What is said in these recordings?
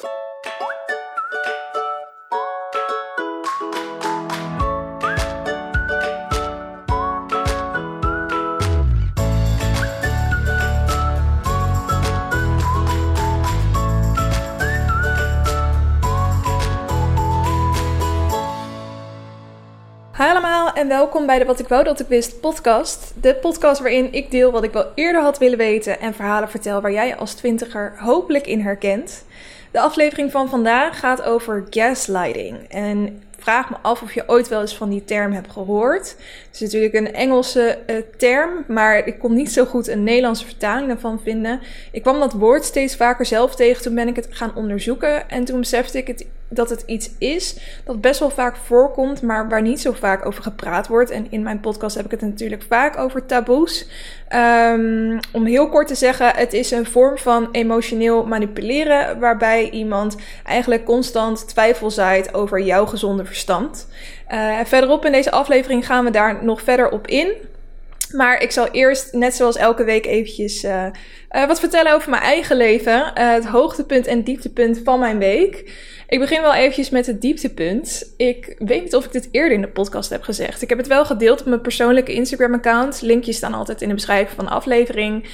Hi allemaal en welkom bij de Wat ik wou dat ik wist podcast. De podcast waarin ik deel wat ik wel eerder had willen weten en verhalen vertel waar jij als twintiger hopelijk in herkent. De aflevering van vandaag gaat over gaslighting. En vraag me af of je ooit wel eens van die term hebt gehoord. Het is natuurlijk een Engelse uh, term, maar ik kon niet zo goed een Nederlandse vertaling daarvan vinden. Ik kwam dat woord steeds vaker zelf tegen, toen ben ik het gaan onderzoeken en toen besefte ik het dat het iets is dat best wel vaak voorkomt, maar waar niet zo vaak over gepraat wordt. En in mijn podcast heb ik het natuurlijk vaak over taboes. Um, om heel kort te zeggen, het is een vorm van emotioneel manipuleren, waarbij iemand eigenlijk constant twijfel zaait over jouw gezonde verstand. Uh, verderop in deze aflevering gaan we daar nog verder op in. Maar ik zal eerst, net zoals elke week, eventjes uh, uh, wat vertellen over mijn eigen leven. Het hoogtepunt en dieptepunt van mijn week. Ik begin wel eventjes met het dieptepunt. Ik weet niet of ik dit eerder in de podcast heb gezegd. Ik heb het wel gedeeld op mijn persoonlijke Instagram-account. Linkjes staan altijd in de beschrijving van de aflevering.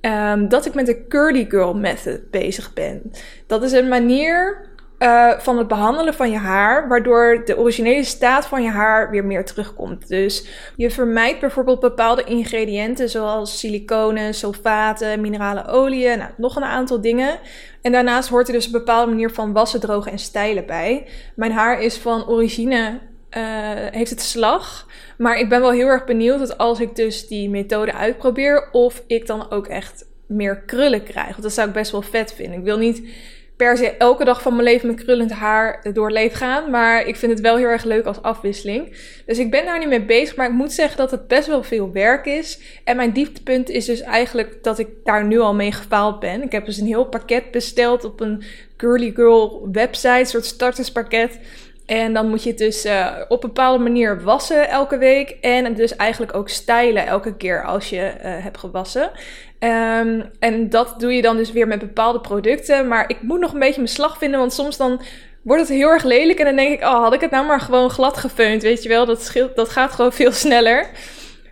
Um, dat ik met de Curly Girl Method bezig ben. Dat is een manier uh, van het behandelen van je haar, waardoor de originele staat van je haar weer meer terugkomt. Dus je vermijdt bijvoorbeeld bepaalde ingrediënten zoals siliconen, sulfaten, minerale oliën, nou, nog een aantal dingen. En daarnaast hoort er dus een bepaalde manier van wassen, drogen en stijlen bij. Mijn haar is van origine uh, heeft het slag. Maar ik ben wel heel erg benieuwd dat als ik dus die methode uitprobeer, of ik dan ook echt meer krullen krijg. Want dat zou ik best wel vet vinden. Ik wil niet per se elke dag van mijn leven met krullend haar door het leven gaan. Maar ik vind het wel heel erg leuk als afwisseling. Dus ik ben daar niet mee bezig. Maar ik moet zeggen dat het best wel veel werk is. En mijn dieptepunt is dus eigenlijk dat ik daar nu al mee gefaald ben. Ik heb dus een heel pakket besteld op een Girly Girl website. Een soort starterspakket. En dan moet je het dus uh, op een bepaalde manier wassen elke week. En dus eigenlijk ook stylen elke keer als je uh, hebt gewassen. Um, en dat doe je dan dus weer met bepaalde producten. Maar ik moet nog een beetje mijn slag vinden. Want soms dan wordt het heel erg lelijk. En dan denk ik, oh, had ik het nou maar gewoon glad gefeund. Weet je wel, dat, scheelt, dat gaat gewoon veel sneller.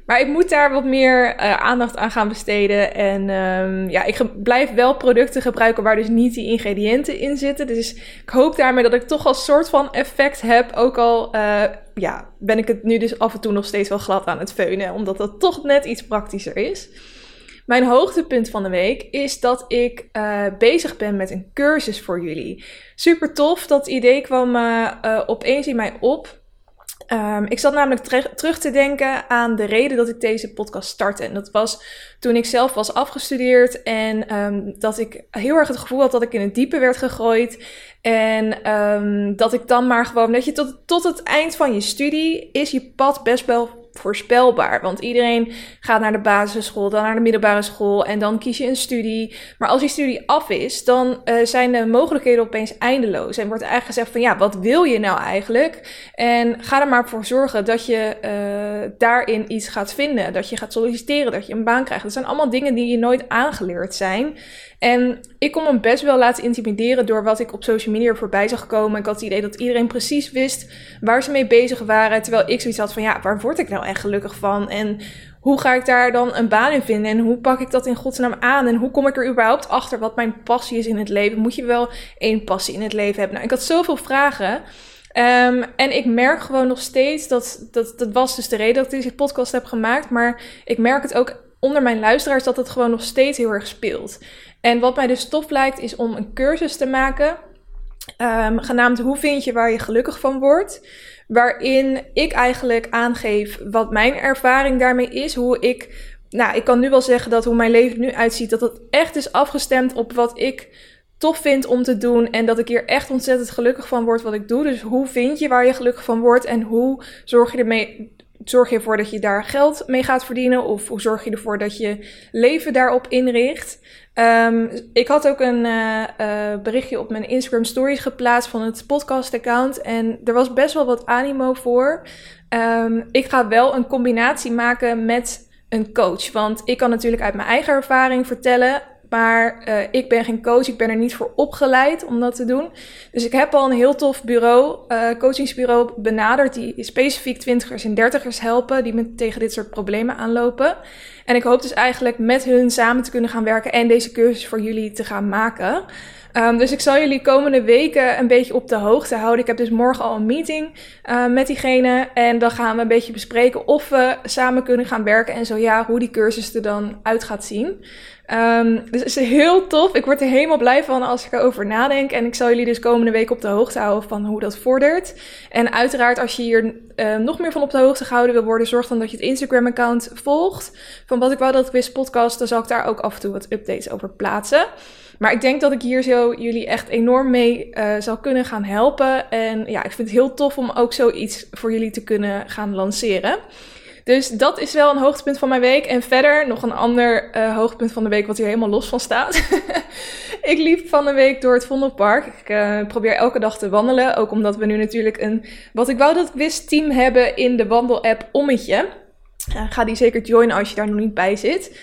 Maar ik moet daar wat meer uh, aandacht aan gaan besteden. En um, ja, ik blijf wel producten gebruiken waar dus niet die ingrediënten in zitten. Dus ik hoop daarmee dat ik toch als soort van effect heb. Ook al uh, ja, ben ik het nu dus af en toe nog steeds wel glad aan het veunen. Omdat dat toch net iets praktischer is. Mijn hoogtepunt van de week is dat ik uh, bezig ben met een cursus voor jullie. Super tof. Dat idee kwam opeens in mij op. Um, ik zat namelijk terug te denken aan de reden dat ik deze podcast startte. En dat was toen ik zelf was afgestudeerd en um, dat ik heel erg het gevoel had dat ik in het diepe werd gegooid. En um, dat ik dan maar gewoon, dat je tot, tot het eind van je studie is je pad best wel voorspelbaar. Want iedereen gaat naar de basisschool, dan naar de middelbare school en dan kies je een studie. Maar als die studie af is, dan uh, zijn de mogelijkheden opeens eindeloos. En wordt eigenlijk gezegd van ja, wat wil je nou eigenlijk? En ga er maar voor zorgen dat je uh, daarin iets gaat vinden. Dat je gaat solliciteren, dat je een baan krijgt. Dat zijn allemaal dingen die je nooit aangeleerd zijn. En ik kon me best wel laten intimideren door wat ik op social media voorbij zag komen. Ik had het idee dat iedereen precies wist waar ze mee bezig waren. Terwijl ik zoiets had van ja, waar word ik nou echt gelukkig van? En hoe ga ik daar dan een baan in vinden? En hoe pak ik dat in godsnaam aan? En hoe kom ik er überhaupt achter wat mijn passie is in het leven? Moet je wel één passie in het leven hebben? Nou, ik had zoveel vragen. Um, en ik merk gewoon nog steeds dat, dat, dat was dus de reden dat ik deze podcast heb gemaakt. Maar ik merk het ook onder mijn luisteraars dat het gewoon nog steeds heel erg speelt. En wat mij dus tof lijkt, is om een cursus te maken. Um, genaamd Hoe vind je waar je gelukkig van wordt? Waarin ik eigenlijk aangeef wat mijn ervaring daarmee is. Hoe ik, nou, ik kan nu wel zeggen dat hoe mijn leven nu uitziet, dat het echt is afgestemd op wat ik tof vind om te doen. En dat ik hier echt ontzettend gelukkig van word wat ik doe. Dus hoe vind je waar je gelukkig van wordt? En hoe zorg je ermee zorg je ervoor dat je daar geld mee gaat verdienen? Of hoe zorg je ervoor dat je leven daarop inricht? Um, ik had ook een uh, uh, berichtje op mijn Instagram stories geplaatst van het podcast account. En er was best wel wat animo voor. Um, ik ga wel een combinatie maken met een coach. Want ik kan natuurlijk uit mijn eigen ervaring vertellen Maar uh, ik ben geen coach, ik ben er niet voor opgeleid om dat te doen. Dus ik heb al een heel tof bureau, uh, coachingsbureau benaderd, die specifiek twintigers en dertigers helpen, die met tegen dit soort problemen aanlopen. En ik hoop dus eigenlijk met hun samen te kunnen gaan werken en deze cursus voor jullie te gaan maken. Um, dus ik zal jullie komende weken een beetje op de hoogte houden. Ik heb dus morgen al een meeting uh, met diegene. En dan gaan we een beetje bespreken of we samen kunnen gaan werken. En zo ja, hoe die cursus er dan uit gaat zien. Um, dus het is heel tof. Ik word er helemaal blij van als ik erover nadenk. En ik zal jullie dus komende week op de hoogte houden van hoe dat vordert. En uiteraard, als je hier uh, nog meer van op de hoogte gehouden wil worden, zorg dan dat je het Instagram-account volgt. Van wat ik wou dat ik wist podcast, dan zal ik daar ook af en toe wat updates over plaatsen. Maar ik denk dat ik hier zo jullie echt enorm mee uh, zal kunnen gaan helpen. En ja, ik vind het heel tof om ook zoiets voor jullie te kunnen gaan lanceren. Dus dat is wel een hoogtepunt van mijn week. En verder nog een ander uh, hoogtepunt van de week, wat hier helemaal los van staat. ik liep van de week door het Vondelpark. Ik uh, probeer elke dag te wandelen. Ook omdat we nu natuurlijk een, wat ik wou dat ik wist, team hebben in de wandelapp Ommetje. Uh, ga die zeker joinen als je daar nog niet bij zit.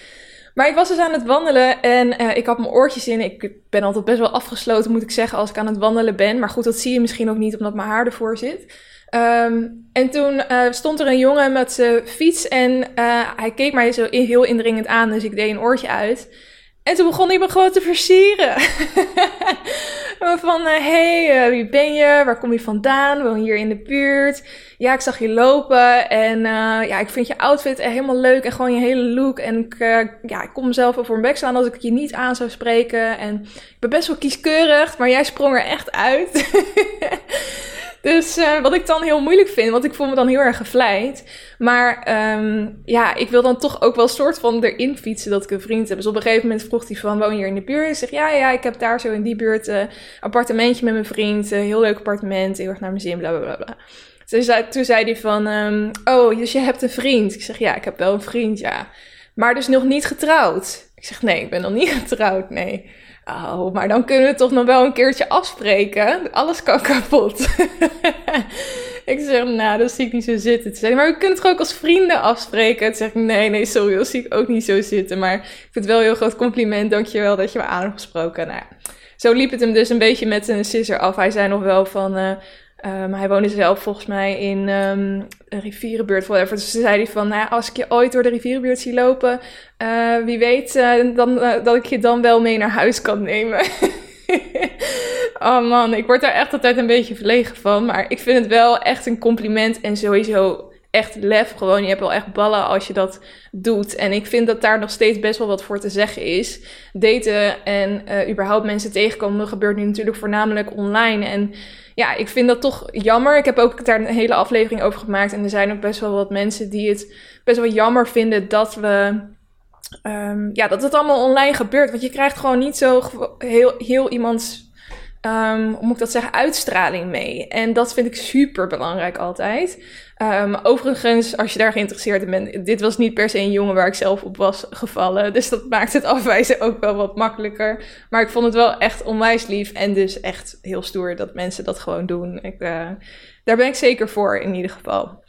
Maar ik was dus aan het wandelen en ik had mijn oortjes in. Ik ben altijd best wel afgesloten, moet ik zeggen, als ik aan het wandelen ben. Maar goed, dat zie je misschien ook niet omdat mijn haar ervoor zit. Um, en toen uh, stond er een jongen met zijn fiets en uh, hij keek mij zo heel indringend aan, dus ik deed een oortje uit. En toen begon hij me gewoon te versieren. van, hé, uh, hey, wie ben je? Waar kom je vandaan? Woon hier in de buurt? Ja, ik zag je lopen en ja, ik vind je outfit helemaal leuk en gewoon je hele look. En ik, ja, ik kom mezelf voor een bek slaan als ik je niet aan zou spreken. En ik ben best wel kieskeurig, maar jij sprong er echt uit. Dus uh, wat ik dan heel moeilijk vind, want ik voel me dan heel erg gevleid. Maar um, ja, ik wil dan toch ook wel soort van erin fietsen dat ik een vriend heb. Dus op een gegeven moment vroeg hij van, woon je hier in de buurt? Ik zeg, ja, ja, ik heb daar zo in die buurt een uh, appartementje met mijn vriend. Een heel leuk appartement, heel erg naar mijn zin, bla, bla, bla. Dus zei, toen zei hij van, um, oh, dus je hebt een vriend? Ik zeg, ja, ik heb wel een vriend, ja. Maar dus nog niet getrouwd? Ik zeg, nee, ik ben nog niet getrouwd, nee. Oh, maar dan kunnen we toch nog wel een keertje afspreken. Alles kan kapot. ik zeg, nou, dat zie ik niet zo zitten. Zei, maar we kunnen het ook als vrienden afspreken. Toen zeg ik, nee, nee, sorry, dat zie ik ook niet zo zitten. Maar ik vind het wel een heel groot compliment. Dankjewel dat je me aan hebt gesproken. Nou zo liep het hem dus een beetje met een sisser af. Hij zei nog wel van... Uh, um, hij woonde zelf volgens mij in um, een rivierenbuurt, whatever. Dus zei hij van, nou als ik je ooit door de rivierenbuurt zie lopen, uh, wie weet uh, dan, dat ik je dan wel mee naar huis kan nemen. oh man, ik word daar echt altijd een beetje verlegen van. Maar ik vind het wel echt een compliment en sowieso echt lef. Gewoon, je hebt wel echt ballen als je dat doet. En ik vind dat daar nog steeds best wel wat voor te zeggen is. Daten en uh, überhaupt mensen tegenkomen gebeurt nu natuurlijk voornamelijk online. En ja, ik vind dat toch jammer. Ik heb ook daar een hele aflevering over gemaakt. En er zijn ook best wel wat mensen die het best wel jammer vinden dat we. Um, ja, dat het allemaal online gebeurt. Want je krijgt gewoon niet zo heel, heel iemands um, hoe moet ik dat zeggen, uitstraling mee. En dat vind ik super belangrijk altijd. Um, overigens, als je daar geïnteresseerd in bent, dit was niet per se een jongen waar ik zelf op was gevallen. Dus dat maakt het afwijzen ook wel wat makkelijker. Maar ik vond het wel echt onwijs lief en dus echt heel stoer dat mensen dat gewoon doen. Ik, uh, daar ben ik zeker voor in ieder geval.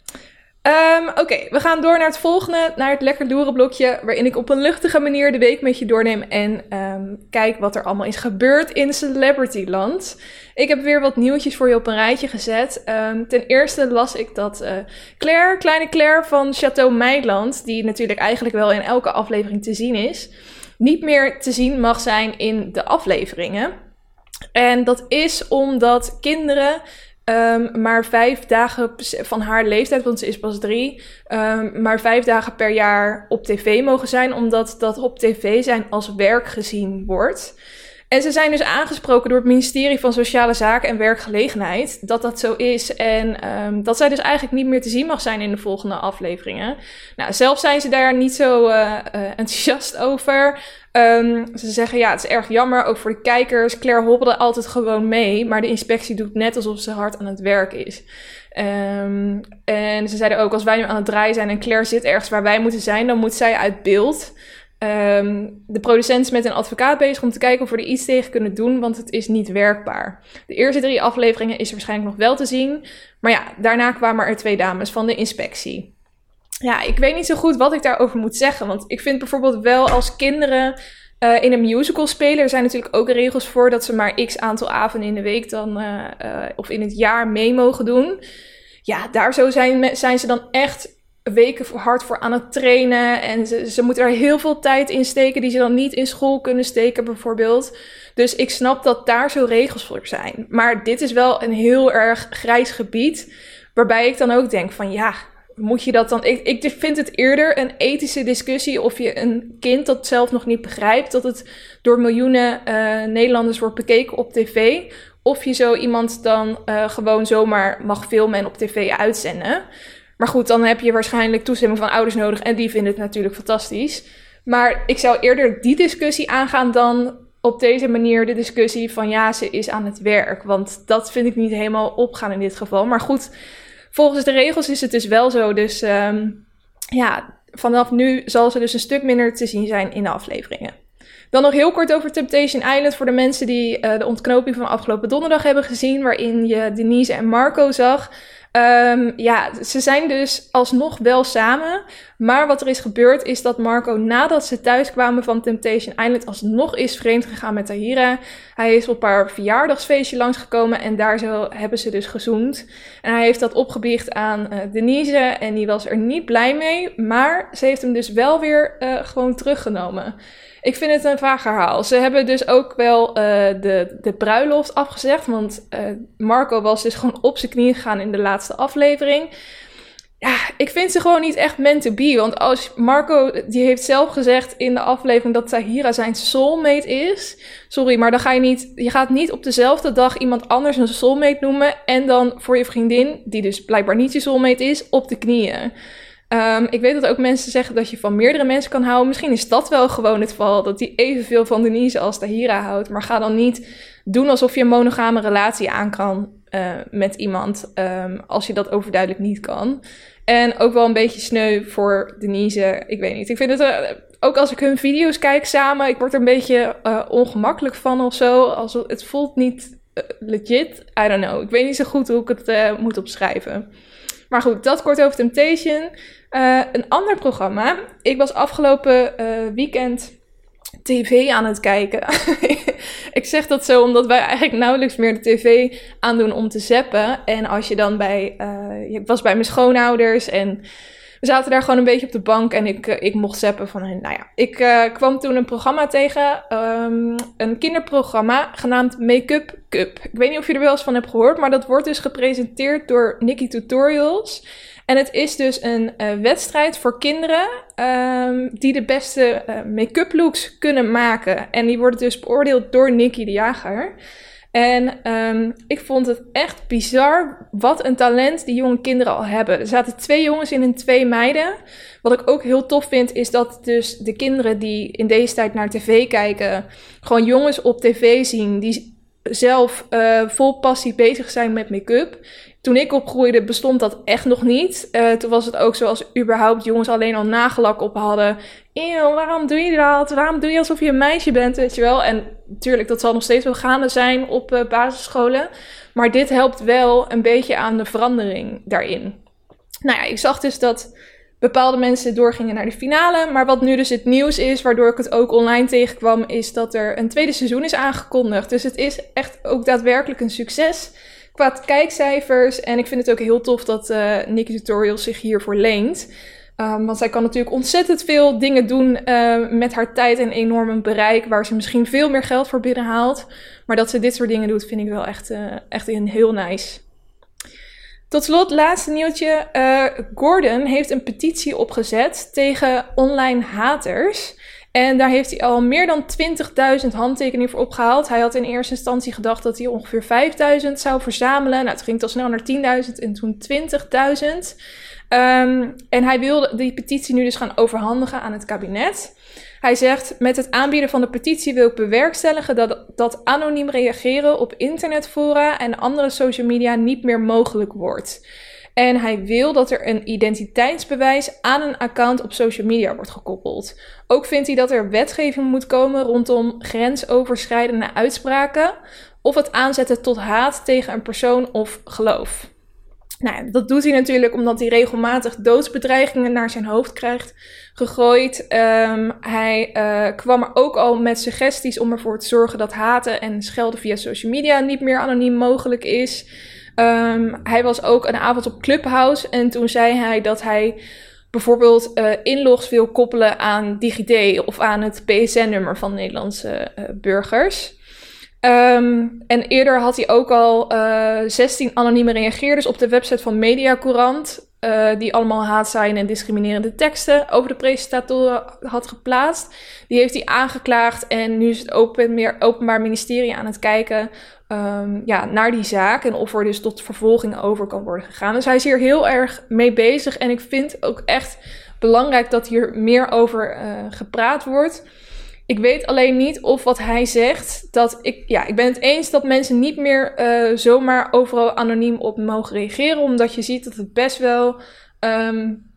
Um, Oké, we gaan door naar het volgende, naar het lekker loeren blokje, waarin ik op een luchtige manier de week met je doorneem en um, kijk wat er allemaal is gebeurd in Celebrityland. Ik heb weer wat nieuwtjes voor je op een rijtje gezet. Um, ten eerste las ik dat uh, Claire, kleine Claire van Chateau Meiland, die natuurlijk eigenlijk wel in elke aflevering te zien is, niet meer te zien mag zijn in de afleveringen. En dat is omdat kinderen Um, maar vijf dagen van haar leeftijd, want ze is pas drie, um, maar vijf dagen per jaar op tv mogen zijn, omdat dat op tv zijn als werk gezien wordt. En ze zijn dus aangesproken door het ministerie van Sociale Zaken en Werkgelegenheid dat dat zo is. En um, dat zij dus eigenlijk niet meer te zien mag zijn in de volgende afleveringen. Nou, zelf zijn ze daar niet zo uh, uh, enthousiast over. Um, ze zeggen ja, het is erg jammer, ook voor de kijkers. Claire hobbelde altijd gewoon mee, maar de inspectie doet net alsof ze hard aan het werk is. Um, en ze zeiden ook, als wij nu aan het draaien zijn en Claire zit ergens waar wij moeten zijn, dan moet zij uit beeld. Um, de producent is met een advocaat bezig om te kijken of we er iets tegen kunnen doen, want het is niet werkbaar. De eerste drie afleveringen is er waarschijnlijk nog wel te zien. Maar ja, daarna kwamen er twee dames van de inspectie. Ja, ik weet niet zo goed wat ik daarover moet zeggen. Want ik vind bijvoorbeeld wel als kinderen Uh, in een musical spelen, er zijn natuurlijk ook regels voor dat ze maar x aantal avonden in de week dan, uh, uh, of in het jaar mee mogen doen. Ja, daar zo zijn, zijn ze dan echt weken hard voor aan het trainen. En ze, ze moeten er heel veel tijd in steken die ze dan niet in school kunnen steken, bijvoorbeeld. Dus ik snap dat daar zo regels voor zijn. Maar dit is wel een heel erg grijs gebied. Waarbij ik dan ook denk van ja, moet je dat dan. Ik, ik vind het eerder een ethische discussie of je een kind dat zelf nog niet begrijpt dat het door miljoenen uh, Nederlanders wordt bekeken op tv. Of je zo iemand dan uh, gewoon zomaar mag filmen en op tv uitzenden. Maar goed, dan heb je waarschijnlijk toestemming van ouders nodig en die vinden het natuurlijk fantastisch. Maar ik zou eerder die discussie aangaan dan op deze manier de discussie van ja, ze is aan het werk. Want dat vind ik niet helemaal opgaan in dit geval. Maar goed, volgens de regels is het dus wel zo. Dus um, ja, vanaf nu zal ze dus een stuk minder te zien zijn in de afleveringen. Dan nog heel kort over Temptation Island voor de mensen die uh, de ontknoping van afgelopen donderdag hebben gezien, waarin je Denise en Marco zag. Um, ja, ze zijn dus alsnog wel samen. Maar wat er is gebeurd is dat Marco nadat ze thuis kwamen van Temptation Island alsnog is vreemd gegaan met Tahira. Hij is op haar verjaardagsfeestje langsgekomen en daar zo hebben ze dus gezoend. En hij heeft dat opgebiecht aan uh, Denise en die was er niet blij mee. Maar ze heeft hem dus wel weer uh, gewoon teruggenomen. Ik vind het een vaag verhaal. Ze hebben dus ook wel uh, de, de bruiloft afgezegd. Want uh, Marco was dus gewoon op zijn knieën gegaan in de laatste aflevering. Ja, ik vind ze gewoon niet echt meant to be. Want als Marco, die heeft zelf gezegd in de aflevering dat Tahira zijn soulmate is. Sorry, maar dan ga je niet, je gaat niet op dezelfde dag iemand anders een soulmate noemen. En dan voor je vriendin, die dus blijkbaar niet je soulmate is, op de knieën. Um, ik weet dat ook mensen zeggen dat je van meerdere mensen kan houden. Misschien is dat wel gewoon het geval. Dat hij evenveel van Denise als Tahira houdt. Maar ga dan niet doen alsof je een monogame relatie aan kan uh, met iemand. Um, als je dat overduidelijk niet kan. En ook wel een beetje sneu voor Denise. Ik weet niet. Ik vind het. Uh, ook als ik hun video's kijk samen. Ik word er een beetje uh, ongemakkelijk van of zo. Als, het voelt niet legit. I don't know. Ik weet niet zo goed hoe ik het moet opschrijven. Maar goed, dat kort over Temptation. Uh, een ander programma. Ik was afgelopen uh, weekend tv aan het kijken. ik zeg dat zo omdat wij eigenlijk nauwelijks meer de tv aandoen om te zappen. En als je dan bij... Ik was bij mijn schoonouders en... We zaten daar gewoon een beetje op de bank en ik, ik mocht zappen van hen. Nou ja, ik kwam toen een programma tegen. Um, een kinderprogramma genaamd Make-up Cup. Ik weet niet of je er wel eens van hebt gehoord, maar dat wordt dus gepresenteerd door Nikki Tutorials. En het is dus een uh, wedstrijd voor kinderen um, die de beste uh, make-up looks kunnen maken. En die worden dus beoordeeld door Nicky de Jager. En um, ik vond het echt bizar wat een talent die jonge kinderen al hebben. Er zaten twee jongens in en twee meiden. Wat ik ook heel tof vind, is dat dus de kinderen die in deze tijd naar tv kijken, gewoon jongens op tv zien die zelf uh, vol passie bezig zijn met make-up. Toen ik opgroeide bestond dat echt nog niet. Uh, toen was het ook zoals überhaupt jongens alleen al nagelak op hadden. Eeuw, waarom doe je dat? Waarom doe je alsof je een meisje bent, weet je wel? En natuurlijk, dat zal nog steeds wel gaande zijn op uh, basisscholen. Maar dit helpt wel een beetje aan de verandering daarin. Nou ja, ik zag dus dat bepaalde mensen doorgingen naar de finale. Maar wat nu dus het nieuws is, waardoor ik het ook online tegenkwam, is dat er een tweede seizoen is aangekondigd. Dus het is echt ook daadwerkelijk een succes qua kijkcijfers. En ik vind het ook heel tof dat uh, Nikki Tutorials zich hiervoor leent. Um, want zij kan natuurlijk ontzettend veel dingen doen uh, met haar tijd en enorm bereik, waar ze misschien veel meer geld voor binnenhaalt. Maar dat ze dit soort dingen doet, vind ik wel echt, uh, echt een heel nice. Tot slot, laatste nieuwtje. Uh, Gordon heeft een petitie opgezet tegen online haters. En daar heeft hij al meer dan 20.000 handtekeningen voor opgehaald. Hij had in eerste instantie gedacht dat hij ongeveer 5.000 zou verzamelen. Nou, het ging al snel naar 10.000 en toen 20.000. Um, en hij wilde die petitie nu dus gaan overhandigen aan het kabinet. Hij zegt: Met het aanbieden van de petitie wil ik bewerkstelligen dat, dat anoniem reageren op internetfora en andere social media niet meer mogelijk wordt. En hij wil dat er een identiteitsbewijs aan een account op social media wordt gekoppeld. Ook vindt hij dat er wetgeving moet komen rondom grensoverschrijdende uitspraken of het aanzetten tot haat tegen een persoon of geloof. Nou, dat doet hij natuurlijk omdat hij regelmatig doodsbedreigingen naar zijn hoofd krijgt gegooid. Ehm, hij uh, kwam er ook al met suggesties om ervoor te zorgen dat haten en schelden via social media niet meer anoniem mogelijk is. Um, hij was ook een avond op Clubhouse en toen zei hij dat hij bijvoorbeeld uh, inlogs wil koppelen aan DigiD of aan het PSN-nummer van Nederlandse uh, burgers. Um, en eerder had hij ook al uh, 16 anonieme reageerders op de website van Mediacourant. Uh, die allemaal haatzaaien en discriminerende teksten over de presentatoren had geplaatst. Die heeft hij aangeklaagd en nu is het open, meer Openbaar Ministerie aan het kijken um, ja, naar die zaak. En of er dus tot vervolging over kan worden gegaan. Dus hij is hier heel erg mee bezig. En ik vind ook echt belangrijk dat hier meer over uh, gepraat wordt. Ik weet alleen niet of wat hij zegt, dat ik, ja, ik ben het eens dat mensen niet meer uh, zomaar overal anoniem op mogen reageren, omdat je ziet dat het best wel, um,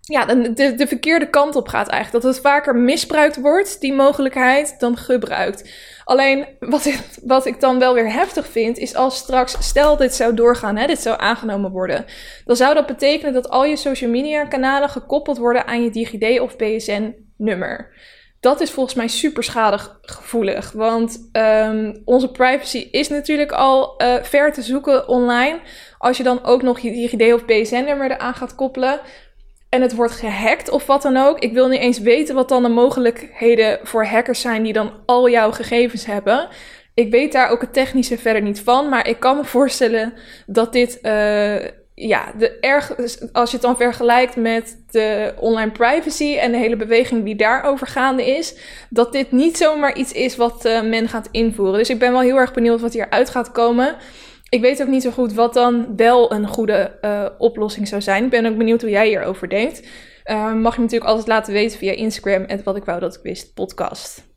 ja, de, de verkeerde kant op gaat eigenlijk. Dat het vaker misbruikt wordt, die mogelijkheid, dan gebruikt. Alleen wat ik, wat ik dan wel weer heftig vind, is als straks, stel dit zou doorgaan, hè, dit zou aangenomen worden, dan zou dat betekenen dat al je social media kanalen gekoppeld worden aan je DigiD of PSN nummer dat is volgens mij super schadig gevoelig. Want um, onze privacy is natuurlijk al uh, ver te zoeken online. Als je dan ook nog je DigiD of PSN-nummer eraan gaat koppelen. En het wordt gehackt of wat dan ook. Ik wil niet eens weten wat dan de mogelijkheden voor hackers zijn die dan al jouw gegevens hebben. Ik weet daar ook het technische verder niet van. Maar ik kan me voorstellen dat dit uh, ja, erg, als je het dan vergelijkt met de online privacy en de hele beweging die daarover gaande is, dat dit niet zomaar iets is wat uh, men gaat invoeren. Dus ik ben wel heel erg benieuwd wat hieruit gaat komen. Ik weet ook niet zo goed wat dan wel een goede uh, oplossing zou zijn. Ik ben ook benieuwd hoe jij hierover denkt. Uh, mag je natuurlijk altijd laten weten via Instagram en wat ik wou dat ik wist podcast.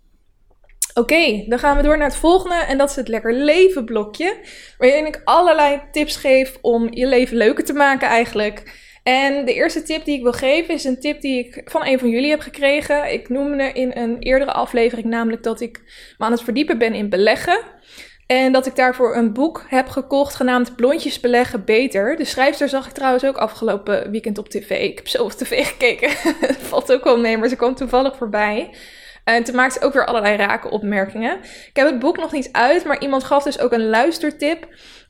Oké, dan gaan we door naar het volgende en dat is het lekker leven blokje. Waarin ik allerlei tips geef om je leven leuker te maken eigenlijk. En de eerste tip die ik wil geven is een tip die ik van een van jullie heb gekregen. Ik noemde in een eerdere aflevering namelijk dat ik me aan het verdiepen ben in beleggen. En dat ik daarvoor een boek heb gekocht genaamd Blondjes beleggen beter. De schrijfster zag ik trouwens ook afgelopen weekend op tv. Ik heb zo op tv gekeken. valt ook wel mee, maar ze kwam toevallig voorbij. En toen maakte ook weer allerlei rake opmerkingen. Ik heb het boek nog niet uit, maar iemand gaf dus ook een luistertip.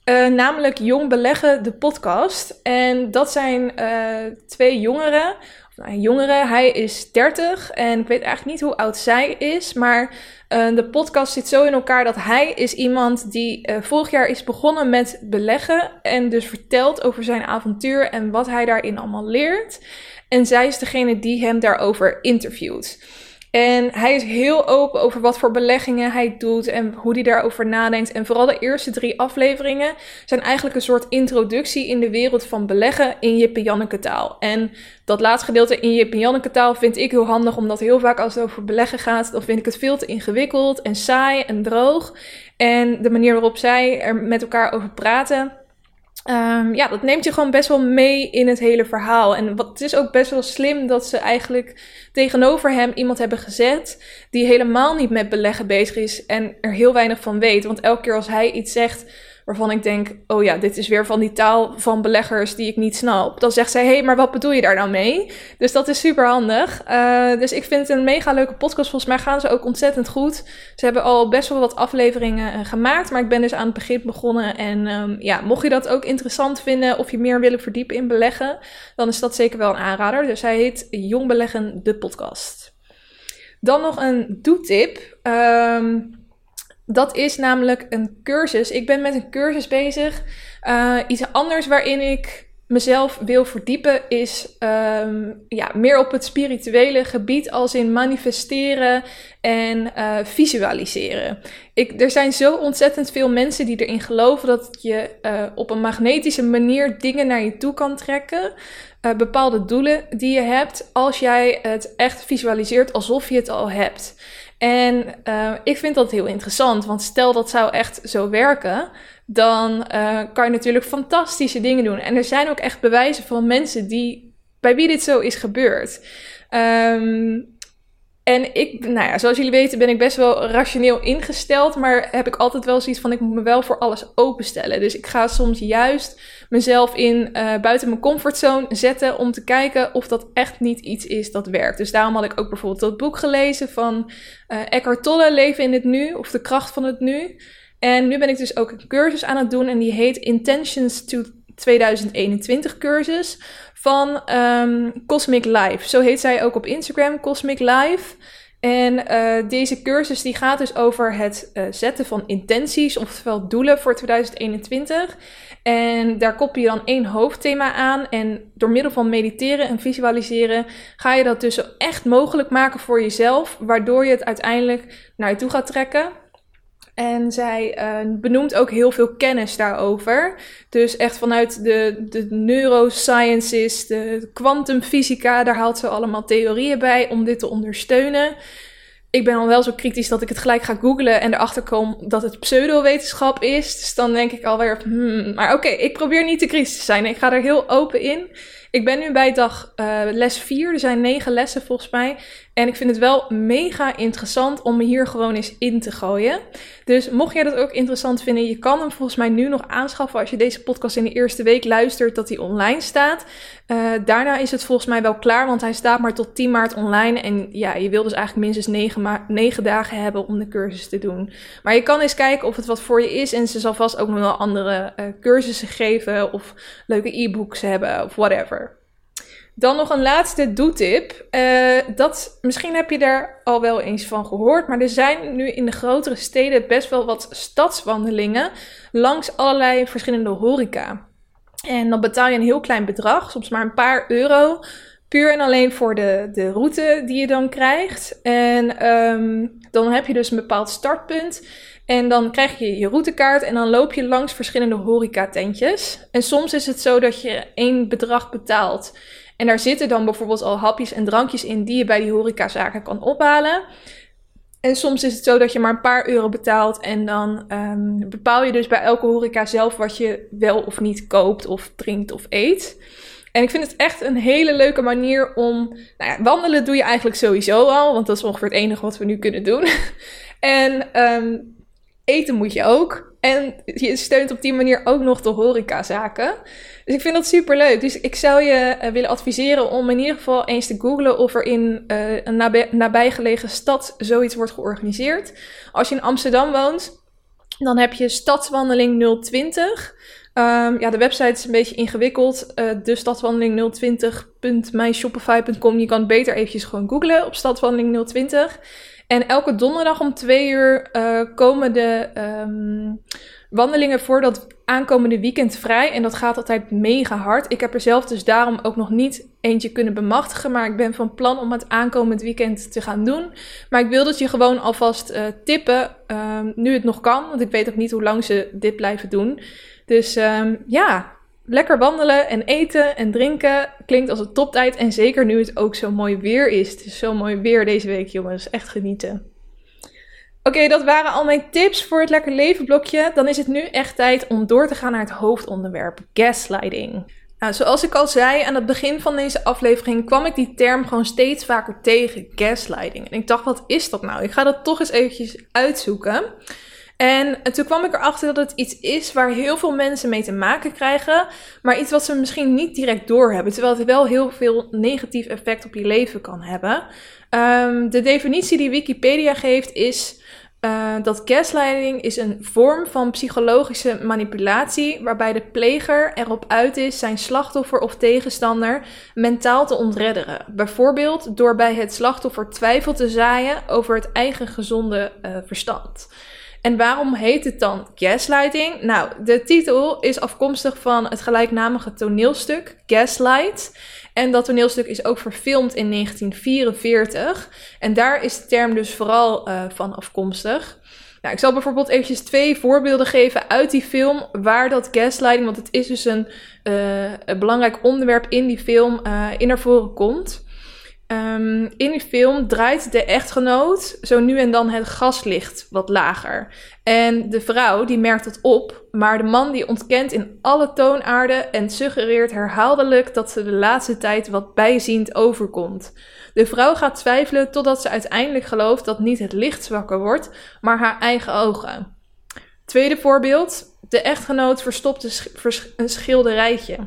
Uh, namelijk Jong Beleggen, de podcast. En dat zijn uh, twee jongeren. Of nou, jongeren, hij is 30 en ik weet eigenlijk niet hoe oud zij is. Maar uh, de podcast zit zo in elkaar dat hij is iemand die vorig jaar is begonnen met beleggen. En dus vertelt over zijn avontuur en wat hij daarin allemaal leert. En zij is degene die hem daarover interviewt. En hij is heel open over wat voor beleggingen hij doet en hoe hij daarover nadenkt. En vooral de eerste drie afleveringen zijn eigenlijk een soort introductie in de wereld van beleggen in Jip en Janneke taal. En dat laatste gedeelte in Jip en Janneke taal vind ik heel handig, omdat heel vaak als het over beleggen gaat, dan vind ik het veel te ingewikkeld en saai en droog. En de manier waarop zij er met elkaar over praten, Um, ja, dat neemt je gewoon best wel mee in het hele verhaal. En wat, het is ook best wel slim dat ze eigenlijk tegenover hem iemand hebben gezet die helemaal niet met beleggen bezig is en er heel weinig van weet. Want elke keer als hij iets zegt waarvan ik denk, oh ja, dit is weer van die taal van beleggers die ik niet snap. Dan zegt zij, hé, hey, maar wat bedoel je daar nou mee? Dus dat is super handig. Uh, dus ik vind het een mega leuke podcast. Volgens mij gaan ze ook ontzettend goed. Ze hebben al best wel wat afleveringen uh, gemaakt, maar ik ben dus aan het begin begonnen. En um, ja, mocht je dat ook interessant vinden of je meer willen verdiepen in beleggen, dan is dat zeker wel een aanrader. Dus hij heet Jong Beleggen, de podcast. Dan nog een doetip. Um, dat is namelijk een cursus. Ik ben met een cursus bezig. Uh, iets anders waarin ik mezelf wil verdiepen is um, ja, meer op het spirituele gebied als in manifesteren en uh, visualiseren. Ik, er zijn zo ontzettend veel mensen die erin geloven dat je uh, op een magnetische manier dingen naar je toe kan trekken. Bepaalde doelen die je hebt als jij het echt visualiseert alsof je het al hebt. En uh, ik vind dat heel interessant, want stel dat zou echt zo werken, dan uh, kan je natuurlijk fantastische dingen doen. En er zijn ook echt bewijzen van mensen die, bij wie dit zo is gebeurd. Um, En ik, nou ja, zoals jullie weten ben ik best wel rationeel ingesteld, maar heb ik altijd wel zoiets van ik moet me wel voor alles openstellen. Dus ik ga soms juist mezelf in uh, buiten mijn comfortzone zetten om te kijken of dat echt niet iets is dat werkt. Dus daarom had ik ook bijvoorbeeld dat boek gelezen van uh, Eckhart Tolle, Leven in het Nu of De Kracht van het Nu. En nu ben ik dus ook een cursus aan het doen en die heet Intentions to 2021 cursus van um, Cosmic Life. Zo heet zij ook op Instagram, Cosmic Life. En uh, deze cursus die gaat dus over het uh, zetten van intenties, oftewel doelen voor 2021. En daar koppel je dan één hoofdthema aan. En door middel van mediteren en visualiseren ga je dat dus echt mogelijk maken voor jezelf, waardoor je het uiteindelijk naar je toe gaat trekken. En zij uh, benoemt ook heel veel kennis daarover. Dus echt vanuit de, de neurosciences, de kwantumfysica, daar haalt ze allemaal theorieën bij om dit te ondersteunen. Ik ben al wel zo kritisch dat ik het gelijk ga googlen en erachter kom dat het pseudowetenschap is. Dus dan denk ik alweer, hmm, maar oké, ik probeer niet te kritisch te zijn. Ik ga er heel open in. Ik ben nu bij dag uh, les 4. Er zijn negen lessen volgens mij. En ik vind het wel mega interessant om me hier gewoon eens in te gooien. Dus mocht jij dat ook interessant vinden, je kan hem volgens mij nu nog aanschaffen als je deze podcast in de eerste week luistert dat hij online staat. Uh, daarna is het volgens mij wel klaar, want hij staat maar tot 10 maart online. En ja, je wil dus eigenlijk minstens 9, 9 dagen hebben om de cursus te doen. Maar je kan eens kijken of het wat voor je is. En ze zal vast ook nog wel andere uh, cursussen geven of leuke e-books hebben of whatever. Dan nog een laatste doetip. Uh, dat, misschien heb je daar al wel eens van gehoord, maar er zijn nu in de grotere steden best wel wat stadswandelingen langs allerlei verschillende horeca. En dan betaal je een heel klein bedrag, soms maar een paar euro, puur en alleen voor de, de route die je dan krijgt. En um, dan heb je dus een bepaald startpunt. En dan krijg je je routekaart en dan loop je langs verschillende horecatentjes. En soms is het zo dat je één bedrag betaalt. En daar zitten dan bijvoorbeeld al hapjes en drankjes in die je bij die horecazaken kan ophalen. En soms is het zo dat je maar een paar euro betaalt en dan um, bepaal je dus bij elke horeca zelf wat je wel of niet koopt of drinkt of eet. En ik vind het echt een hele leuke manier om. Nou ja, wandelen doe je eigenlijk sowieso al, want dat is ongeveer het enige wat we nu kunnen doen. en um, eten moet je ook. En je steunt op die manier ook nog de horecazaken. Dus ik vind dat super leuk. Dus ik zou je uh, willen adviseren om in ieder geval eens te googlen of er in uh, een nabij, nabijgelegen stad zoiets wordt georganiseerd. Als je in Amsterdam woont, dan heb je Stadswandeling 020. Um, ja, de website is een beetje ingewikkeld. Uh, de stadswandeling 020.myshopify.com. Je kan beter eventjes gewoon googlen op stadswandeling 020. En elke donderdag om twee uur komen de um, wandelingen voor dat aankomende weekend vrij. En dat gaat altijd mega hard. Ik heb er zelf dus daarom ook nog niet eentje kunnen bemachtigen. Maar ik ben van plan om het aankomend weekend te gaan doen. Maar ik wil dat je gewoon alvast uh, tippen. Um, nu het nog kan. Want ik weet ook niet hoe lang ze dit blijven doen. Dus um, ja, lekker wandelen en eten en drinken klinkt als een toptijd. En zeker nu het ook zo mooi weer is. Het is zo mooi weer deze week, jongens. Echt genieten. Oké, dat waren al mijn tips voor het lekker leven blokje. Dan is het nu echt tijd om door te gaan naar het hoofdonderwerp: gaslighting. Nou, zoals ik al zei aan het begin van deze aflevering, kwam ik die term gewoon steeds vaker tegen: gaslighting. En ik dacht, wat is dat nou? Ik ga dat toch eens eventjes uitzoeken. En toen kwam ik erachter dat het iets is waar heel veel mensen mee te maken krijgen, maar iets wat ze misschien niet direct doorhebben, terwijl het wel heel veel negatief effect op je leven kan hebben. Um, de definitie die Wikipedia geeft is uh, dat gaslighting is een vorm van psychologische manipulatie waarbij de pleger erop uit is zijn slachtoffer of tegenstander mentaal te ontredderen. Bijvoorbeeld door bij het slachtoffer twijfel te zaaien over het eigen gezonde uh, verstand. En waarom heet het dan gaslighting? Nou, de titel is afkomstig van het gelijknamige toneelstuk Gaslight. En dat toneelstuk is ook verfilmd in 1944. En daar is de term dus vooral uh, van afkomstig. Nou, ik zal bijvoorbeeld eventjes twee voorbeelden geven uit die film waar dat gaslighting, want het is dus een, uh, een belangrijk onderwerp in die film, uh, in naar voren komt. Ehm, in die film draait de echtgenoot zo nu en dan het gaslicht wat lager. En de vrouw die merkt het op, maar de man die ontkent in alle toonaarden en suggereert herhaaldelijk dat ze de laatste tijd wat bijziend overkomt. De vrouw gaat twijfelen totdat ze uiteindelijk gelooft dat niet het licht zwakker wordt, maar haar eigen ogen. Tweede voorbeeld: de echtgenoot verstopt een schilderijtje.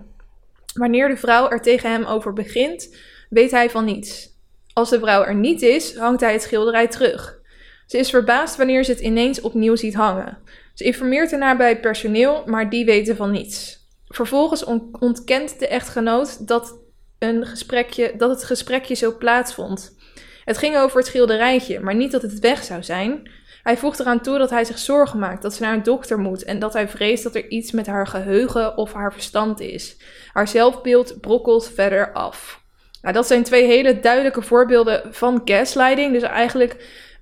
Wanneer de vrouw er tegen hem over begint, weet hij van niets. Als de vrouw er niet is, hangt hij het schilderij terug. Ze is verbaasd wanneer ze het ineens opnieuw ziet hangen. Ze informeert ernaar bij het personeel, maar die weten van niets. Vervolgens ontkent de echtgenoot dat, een gesprekje, dat het gesprekje zo plaatsvond. Het ging over het schilderijtje, maar niet dat het weg zou zijn. Hij voegt eraan toe dat hij zich zorgen maakt dat ze naar een dokter moet en dat hij vreest dat er iets met haar geheugen of haar verstand is. Haar zelfbeeld brokkelt verder af. Nou, dat zijn twee hele duidelijke voorbeelden van gaslighting. Dus eigenlijk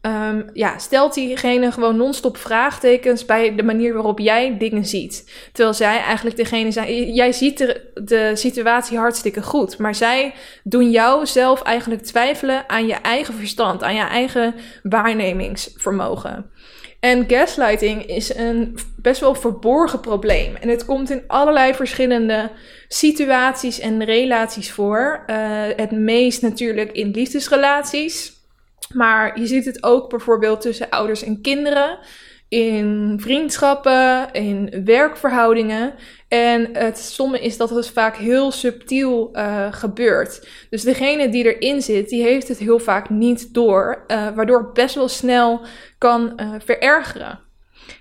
um, ja, stelt diegene gewoon non-stop vraagtekens bij de manier waarop jij dingen ziet. Terwijl zij eigenlijk degene zijn. Jij ziet de, de situatie hartstikke goed. Maar zij doen jou zelf eigenlijk twijfelen aan je eigen verstand, aan je eigen waarnemingsvermogen. En gaslighting is een best wel verborgen probleem. En het komt in allerlei verschillende situaties en relaties voor. Uh, het meest natuurlijk in liefdesrelaties. Maar je ziet het ook bijvoorbeeld tussen ouders en kinderen, in vriendschappen, in werkverhoudingen. En het stomme is dat het vaak heel subtiel uh, gebeurt. Dus degene die erin zit, die heeft het heel vaak niet door, uh, waardoor het best wel snel kan uh, verergeren.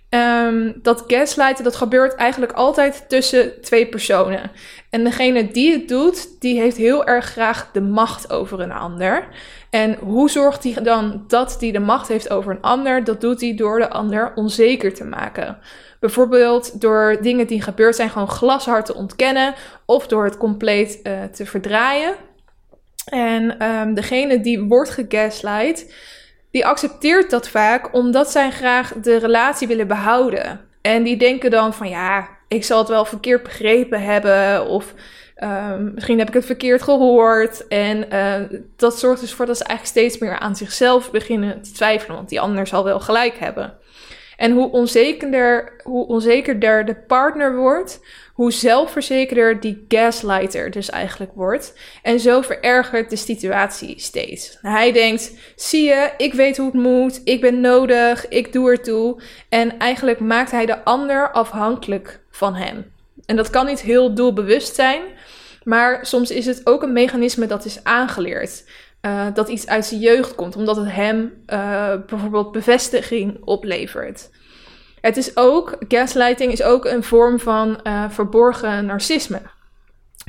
Um, dat gaslighten, dat gebeurt eigenlijk altijd tussen twee personen. En degene die het doet, die heeft heel erg graag de macht over een ander. En hoe zorgt hij dan dat hij de macht heeft over een ander? Dat doet hij door de ander onzeker te maken. Bijvoorbeeld door dingen die gebeurd zijn gewoon glashard te ontkennen of door het compleet uh, te verdraaien. En um, degene die wordt gegaslight, die accepteert dat vaak omdat zij graag de relatie willen behouden. En die denken dan van ja, ik zal het wel verkeerd begrepen hebben of um, misschien heb ik het verkeerd gehoord. En uh, dat zorgt dus voor dat ze eigenlijk steeds meer aan zichzelf beginnen te twijfelen, want die ander zal wel gelijk hebben. En hoe onzekerder, hoe onzekerder de partner wordt, hoe zelfverzekerder die gaslighter dus eigenlijk wordt. En zo verergert de situatie steeds. Hij denkt: zie je, ik weet hoe het moet, ik ben nodig, ik doe ertoe. En eigenlijk maakt hij de ander afhankelijk van hem. En dat kan niet heel doelbewust zijn, maar soms is het ook een mechanisme dat is aangeleerd. Uh, dat iets uit zijn jeugd komt, omdat het hem uh, bijvoorbeeld bevestiging oplevert. Het is ook, gaslighting is ook een vorm van uh, verborgen narcisme.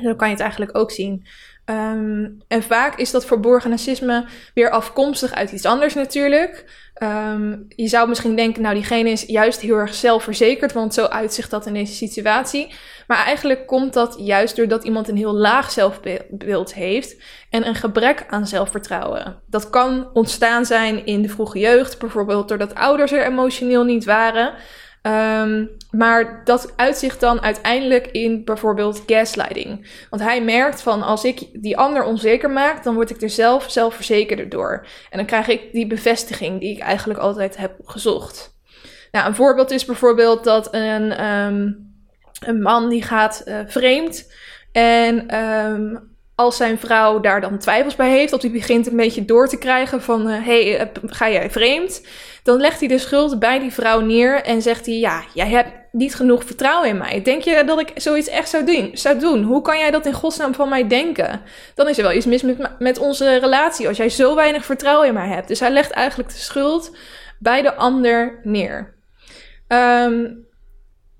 Zo kan je het eigenlijk ook zien. Um, en vaak is dat verborgen narcisme weer afkomstig uit iets anders natuurlijk. Um, je zou misschien denken, nou diegene is juist heel erg zelfverzekerd, want zo uitzicht dat in deze situatie. Maar eigenlijk komt dat juist doordat iemand een heel laag zelfbeeld heeft en een gebrek aan zelfvertrouwen. Dat kan ontstaan zijn in de vroege jeugd, bijvoorbeeld doordat ouders er emotioneel niet waren. Um, maar dat uitzicht dan uiteindelijk in bijvoorbeeld gaslighting. Want hij merkt van als ik die ander onzeker maak, dan word ik er zelf zelfverzekerder door. En dan krijg ik die bevestiging die ik eigenlijk altijd heb gezocht. Nou, een voorbeeld is bijvoorbeeld dat een, um, een man die gaat uh, vreemd. En um, als zijn vrouw daar dan twijfels bij heeft, of die begint een beetje door te krijgen van, hé, uh, hey, uh, ga jij vreemd? Dan legt hij de schuld bij die vrouw neer en zegt hij, ja, jij hebt niet genoeg vertrouwen in mij. Denk je dat ik zoiets echt zou doen? Zou doen? Hoe kan jij dat in godsnaam van mij denken? Dan is er wel iets mis met, met onze relatie als jij zo weinig vertrouwen in mij hebt. Dus hij legt eigenlijk de schuld bij de ander neer. Um,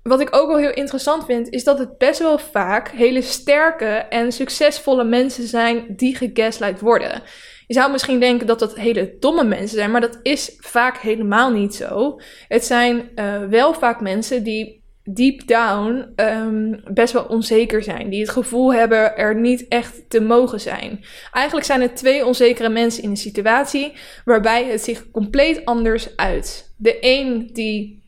wat ik ook wel heel interessant vind, is dat het best wel vaak hele sterke en succesvolle mensen zijn die gegaslight worden. Je zou misschien denken dat dat hele domme mensen zijn, maar dat is vaak helemaal niet zo. Het zijn uh, wel vaak mensen die deep down um, best wel onzeker zijn. Die het gevoel hebben er niet echt te mogen zijn. Eigenlijk zijn het twee onzekere mensen in een situatie waarbij het zich compleet anders uit. De een die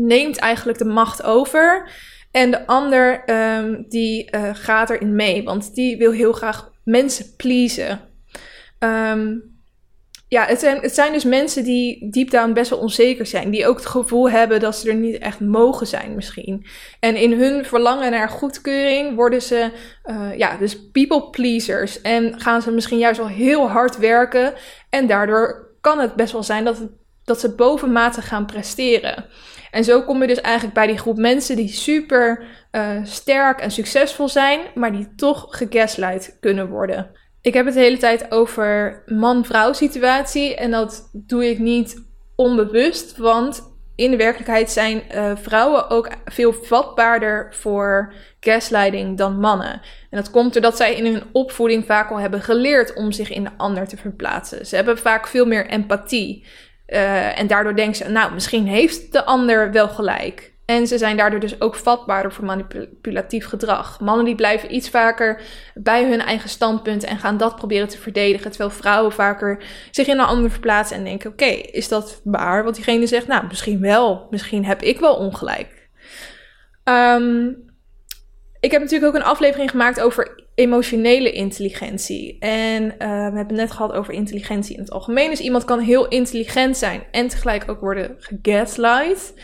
neemt eigenlijk de macht over. En de ander um, die uh, gaat erin mee, want die wil heel graag mensen pleasen. Ehm, ja, het zijn, het zijn dus mensen die deep down best wel onzeker zijn. Die ook het gevoel hebben dat ze er niet echt mogen zijn misschien. En in hun verlangen naar goedkeuring worden ze, uh, ja, dus people pleasers. En gaan ze misschien juist wel heel hard werken. En daardoor kan het best wel zijn dat, dat ze bovenmatig gaan presteren. En zo kom je dus eigenlijk bij die groep mensen die super uh, sterk en succesvol zijn, maar die toch gegaslight kunnen worden. Ik heb het de hele tijd over man-vrouw situatie en dat doe ik niet onbewust, want in de werkelijkheid zijn uh, vrouwen ook veel vatbaarder voor gaslighting dan mannen. En dat komt doordat zij in hun opvoeding vaak al hebben geleerd om zich in de ander te verplaatsen. Ze hebben vaak veel meer empathie. Uh, en daardoor denken ze, nou, misschien heeft de ander wel gelijk. En ze zijn daardoor dus ook vatbaarder voor manipulatief gedrag. Mannen die blijven iets vaker bij hun eigen standpunt en gaan dat proberen te verdedigen. Terwijl vrouwen vaker zich in een ander verplaatsen en denken: oké, is dat waar? Want diegene zegt: nou, misschien wel. Misschien heb ik wel ongelijk. Um, ik heb natuurlijk ook een aflevering gemaakt over emotionele intelligentie. En uh, we hebben het net gehad over intelligentie in het algemeen. Dus iemand kan heel intelligent zijn en tegelijk ook worden gegaslight.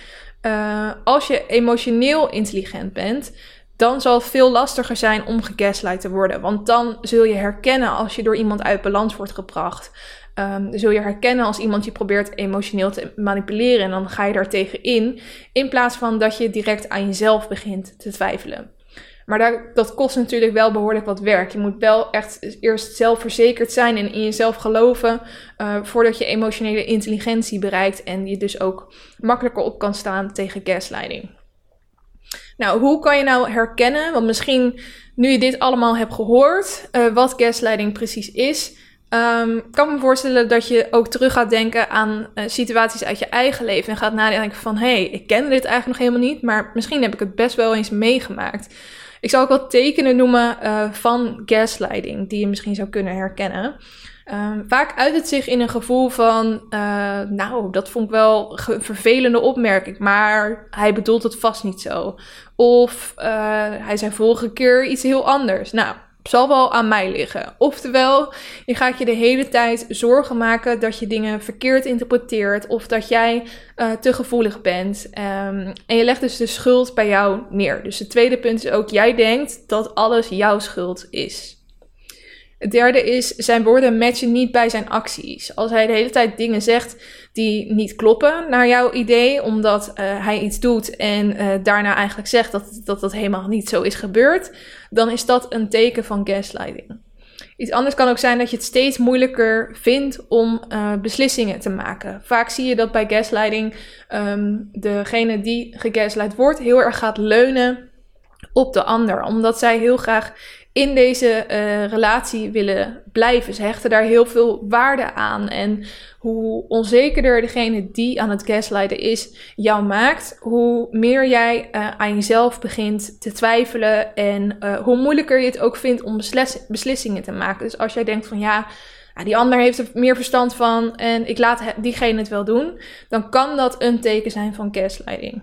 Uh, als je emotioneel intelligent bent, dan zal het veel lastiger zijn om gegaslight te worden. Want dan zul je herkennen als je door iemand uit balans wordt gebracht. Um, zul je herkennen als iemand je probeert emotioneel te manipuleren. En dan ga je daar tegen in. In plaats van dat je direct aan jezelf begint te twijfelen. Maar dat, kost natuurlijk wel behoorlijk wat werk. Je moet wel echt eerst zelfverzekerd zijn en in jezelf geloven. Uh, voordat je emotionele intelligentie bereikt. En je dus ook makkelijker op kan staan tegen gaslighting. Nou, hoe kan je nou herkennen? Want misschien nu je dit allemaal hebt gehoord, uh, wat gaslighting precies is. Um, kan me voorstellen dat je ook terug gaat denken aan uh, situaties uit je eigen leven. En gaat nadenken van, hé, hey, ik ken dit eigenlijk nog helemaal niet. Maar misschien heb ik het best wel eens meegemaakt. Ik zal ook wat tekenen noemen uh, van gaslighting die je misschien zou kunnen herkennen. Um, vaak uit het zich in een gevoel van, uh, nou, dat vond ik wel een vervelende opmerking, maar hij bedoelt het vast niet zo. Of uh, hij zei vorige keer iets heel anders. Nou, zal wel aan mij liggen. Oftewel, je gaat je de hele tijd zorgen maken dat je dingen verkeerd interpreteert of dat jij uh, te gevoelig bent. Um, en je legt dus de schuld bij jou neer. Dus het tweede punt is ook, jij denkt dat alles jouw schuld is. Het derde is, zijn woorden matchen niet bij zijn acties. Als hij de hele tijd dingen zegt die niet kloppen naar jouw idee, omdat uh, hij iets doet en uh, daarna eigenlijk zegt dat, dat dat helemaal niet zo is gebeurd, dan is dat een teken van gaslighting. Iets anders kan ook zijn dat je het steeds moeilijker vindt om uh, beslissingen te maken. Vaak zie je dat bij gaslighting um, degene die gegaslight wordt heel erg gaat leunen op de ander, omdat zij heel graag in deze uh, relatie willen blijven. Ze hechten daar heel veel waarde aan. En hoe onzekerder degene die aan het gaslighten is jou maakt, hoe meer jij uh, aan jezelf begint te twijfelen en uh, hoe moeilijker je het ook vindt om beslissingen te maken. Dus als jij denkt van ja, die ander heeft er meer verstand van en ik laat diegene het wel doen, dan kan dat een teken zijn van gaslighting.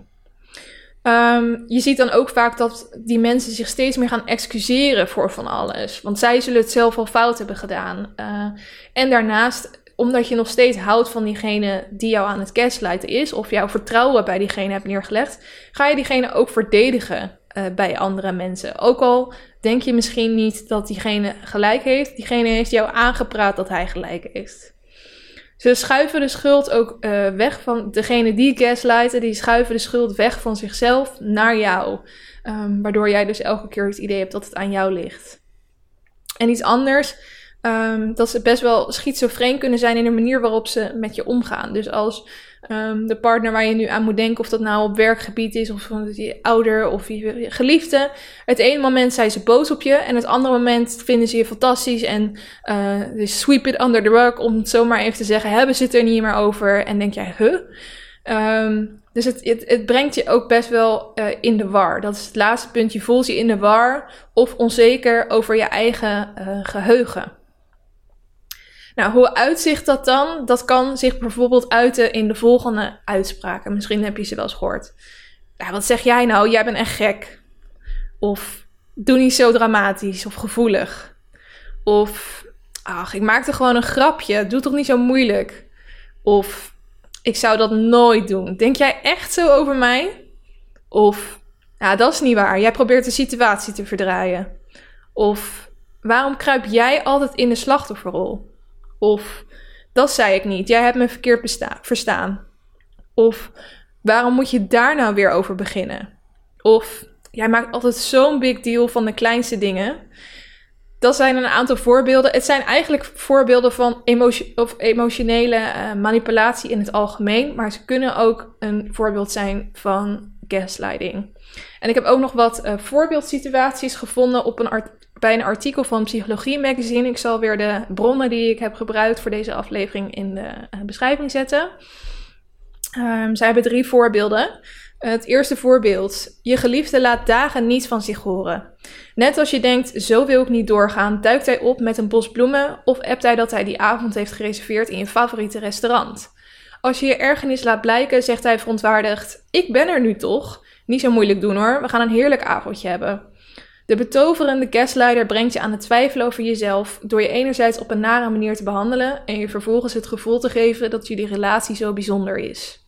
Um, je ziet dan ook vaak dat die mensen zich steeds meer gaan excuseren voor van alles. Want zij zullen het zelf al fout hebben gedaan. Uh, en daarnaast, omdat je nog steeds houdt van diegene die jou aan het gaslighten is, of jouw vertrouwen bij diegene hebt neergelegd, ga je diegene ook verdedigen uh, bij andere mensen. Ook al denk je misschien niet dat diegene gelijk heeft, diegene heeft jou aangepraat dat hij gelijk heeft. Ze schuiven de schuld ook uh, weg van degene die gaslighten, die schuiven de schuld weg van zichzelf naar jou. Um, waardoor jij dus elke keer het idee hebt dat het aan jou ligt. En iets anders, um, dat ze best wel schizofreen kunnen zijn in de manier waarop ze met je omgaan. Dus als Um, de partner waar je nu aan moet denken, of dat nou op werkgebied is, of je ouder of je geliefde. Het ene moment zijn ze boos op je, en het andere moment vinden ze je fantastisch en uh, sweep it under the rug, om het zomaar even te zeggen, hebben ze het er niet meer over. En denk jij, huh? Um, dus het, het, het, brengt je ook best wel uh, in de war. Dat is het laatste punt. Je voelt je in de war of onzeker over je eigen uh, geheugen. Nou, hoe uitzicht dat dan? Dat kan zich bijvoorbeeld uiten in de volgende uitspraken. Misschien heb je ze wel eens gehoord. Nou, wat zeg jij nou? Jij bent echt gek. Of doe niet zo dramatisch of gevoelig. Of ach, ik maakte gewoon een grapje. Doe toch niet zo moeilijk. Of ik zou dat nooit doen. Denk jij echt zo over mij? Of ja, dat is niet waar. Jij probeert de situatie te verdraaien. Of waarom kruip jij altijd in de slachtofferrol? Of dat zei ik niet. Jij hebt me verkeerd verstaan. Of waarom moet je daar nou weer over beginnen? Of jij maakt altijd zo'n big deal van de kleinste dingen. Dat zijn een aantal voorbeelden. Het zijn eigenlijk voorbeelden van of emotionele uh, manipulatie in het algemeen. Maar ze kunnen ook een voorbeeld zijn van gaslighting. En ik heb ook nog wat uh, voorbeeldsituaties gevonden op een bij een artikel van Psychologie Magazine. Ik zal weer de bronnen die ik heb gebruikt voor deze aflevering in de uh, beschrijving zetten. Um, zij hebben drie voorbeelden. Het eerste voorbeeld. Je geliefde laat dagen niet van zich horen. Net als je denkt, zo wil ik niet doorgaan, duikt hij op met een bos bloemen of appt hij dat hij die avond heeft gereserveerd in je favoriete restaurant. Als je je ergernis laat blijken, zegt hij verontwaardigd: Ik ben er nu toch? Niet zo moeilijk doen hoor, we gaan een heerlijk avondje hebben. De betoverende gaslighter brengt je aan het twijfelen over jezelf door je enerzijds op een nare manier te behandelen en je vervolgens het gevoel te geven dat jullie relatie zo bijzonder is.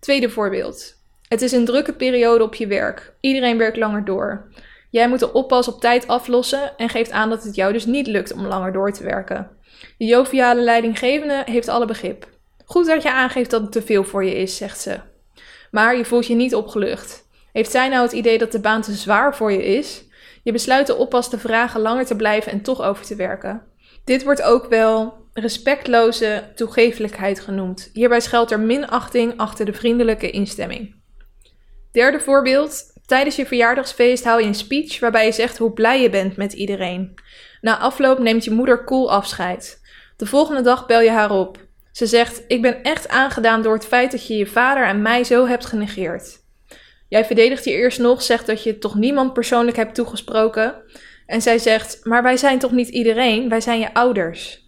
Tweede voorbeeld. Het is een drukke periode op je werk. Iedereen werkt langer door. Jij moet de oppas op tijd aflossen en geeft aan dat het jou dus niet lukt om langer door te werken. De joviale leidinggevende heeft alle begrip. Goed dat je aangeeft dat het te veel voor je is, zegt ze. Maar je voelt je niet opgelucht. Heeft zij nou het idee dat de baan te zwaar voor je is? Je besluit de oppas te vragen langer te blijven en toch over te werken. Dit wordt ook wel respectloze toegevelijkheid genoemd. Hierbij schuilt er minachting achter de vriendelijke instemming. Derde voorbeeld. Tijdens je verjaardagsfeest hou je een speech waarbij je zegt hoe blij je bent met iedereen. Na afloop neemt je moeder cool afscheid. De volgende dag bel je haar op. Ze zegt: Ik ben echt aangedaan door het feit dat je je vader en mij zo hebt genegeerd. Jij verdedigt je eerst nog, zegt dat je toch niemand persoonlijk hebt toegesproken. En zij zegt: Maar wij zijn toch niet iedereen, wij zijn je ouders.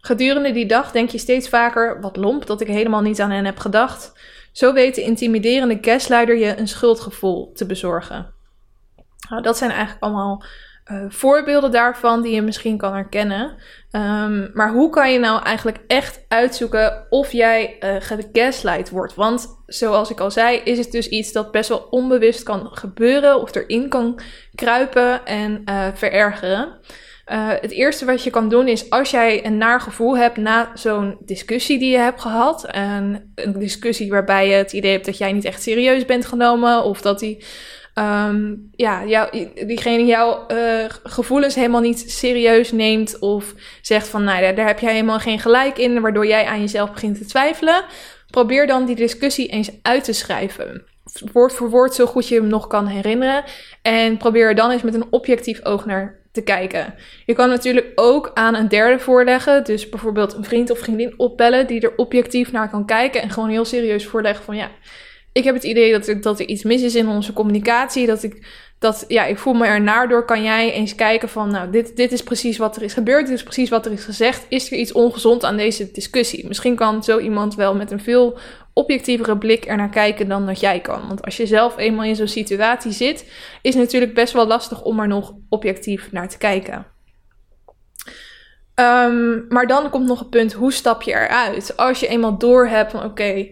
Gedurende die dag denk je steeds vaker: Wat lomp dat ik helemaal niet aan hen heb gedacht. Zo weet de intimiderende gasleider je een schuldgevoel te bezorgen. Nou, dat zijn eigenlijk allemaal uh, voorbeelden daarvan die je misschien kan herkennen. Um, maar hoe kan je nou eigenlijk echt uitzoeken of jij uh, gegaslight wordt? Want zoals ik al zei, is het dus iets dat best wel onbewust kan gebeuren of erin kan kruipen en uh, verergeren. Het eerste wat je kan doen is als jij een naar gevoel hebt na zo'n discussie die je hebt gehad. En een discussie waarbij je het idee hebt dat jij niet echt serieus bent genomen. Of dat die um, ja, jou, diegene jouw uh, gevoelens helemaal niet serieus neemt of zegt van, nou, daar, daar heb jij helemaal geen gelijk in, waardoor jij aan jezelf begint te twijfelen. Probeer dan die discussie eens uit te schrijven. Woord voor woord, zo goed je hem nog kan herinneren. En probeer er dan eens met een objectief oog naar te kijken. Je kan natuurlijk ook aan een derde voorleggen. Dus bijvoorbeeld een vriend of vriendin opbellen die er objectief naar kan kijken. En gewoon heel serieus voorleggen van ja, ik heb het idee dat er, dat er iets mis is in onze communicatie. Dat ik, dat, ja, ik voel me er naar door. Kan jij eens kijken van, nou, dit, dit is precies wat er is gebeurd. Dit is precies wat er is gezegd. Is er iets ongezond aan deze discussie? Misschien kan zo iemand wel met een veel objectievere blik er naar kijken dan dat jij kan. Want als je zelf eenmaal in zo'n situatie zit, is het natuurlijk best wel lastig om er nog objectief naar te kijken. Um, maar dan komt nog een punt, hoe stap je eruit? Als je eenmaal door hebt van oké,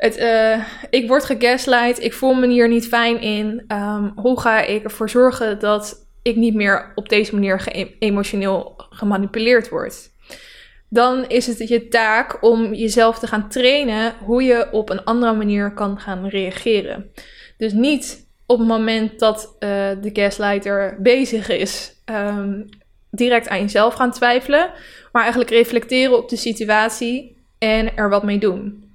het, uh, ik word gegaslight, ik voel me hier niet fijn in. Um, hoe ga ik ervoor zorgen dat ik niet meer op deze manier emotioneel gemanipuleerd word? Dan is het je taak om jezelf te gaan trainen hoe je op een andere manier kan gaan reageren. Dus niet op het moment dat uh, de gaslighter bezig is, um, direct aan jezelf gaan twijfelen, maar eigenlijk reflecteren op de situatie en er wat mee doen.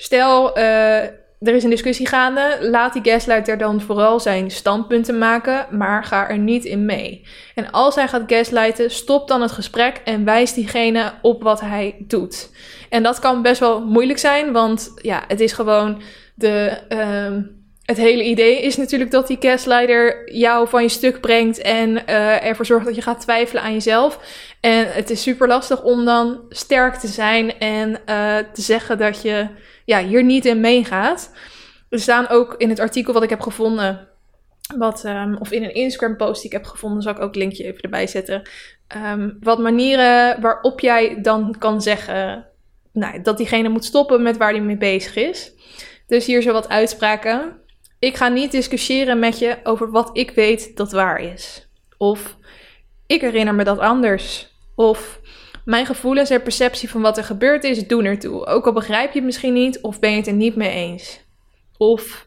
Stel, uh, er is een discussie gaande. Laat die gaslighter dan vooral zijn standpunten maken, maar ga er niet in mee. En als hij gaat gaslighten, stop dan het gesprek en wijs diegene op wat hij doet. En dat kan best wel moeilijk zijn, want ja, het is gewoon de. Uh, het hele idee is natuurlijk dat die gaslighter jou van je stuk brengt en uh, ervoor zorgt dat je gaat twijfelen aan jezelf. En het is super lastig om dan sterk te zijn en uh, te zeggen dat je ja, hier niet in meegaat. Er staan ook in het artikel wat ik heb gevonden, wat, um, of in een Instagram post die ik heb gevonden, zal ik ook een linkje even erbij zetten. ehm, wat manieren waarop jij dan kan zeggen nou, dat diegene moet stoppen met waar hij mee bezig is. Dus hier zo wat uitspraken. Ik ga niet discussiëren met je over wat ik weet dat waar is. Of ik herinner me dat anders. Of mijn gevoelens en perceptie van wat er gebeurd is doen ertoe. Ook al begrijp je het misschien niet of ben je het er niet mee eens. Of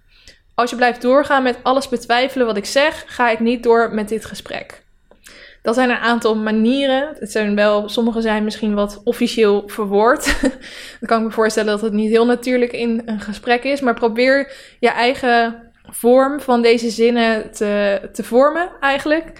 als je blijft doorgaan met alles betwijfelen wat ik zeg, ga ik niet door met dit gesprek. Dat zijn een aantal manieren. Het zijn wel, sommige zijn misschien wat officieel verwoord. Dan kan ik me voorstellen dat het niet heel natuurlijk in een gesprek is. Maar probeer je eigen vorm van deze zinnen te, te vormen, eigenlijk.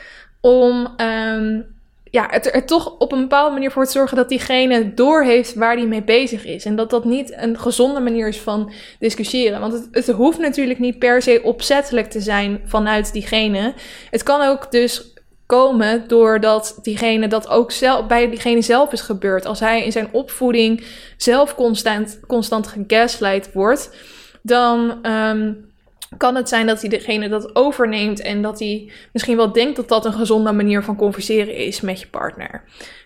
Om um, ja, het er toch op een bepaalde manier voor te zorgen dat diegene doorheeft waar die mee bezig is. En dat dat niet een gezonde manier is van discussiëren. Want het, het hoeft natuurlijk niet per se opzettelijk te zijn vanuit diegene. Het kan ook dus komen doordat diegene dat ook zelf, bij diegene zelf is gebeurd. Als hij in zijn opvoeding zelf constant, constant gegaslight wordt, dan um, kan het zijn dat hij degene dat overneemt en dat hij misschien wel denkt dat dat een gezonde manier van converseren is met je partner.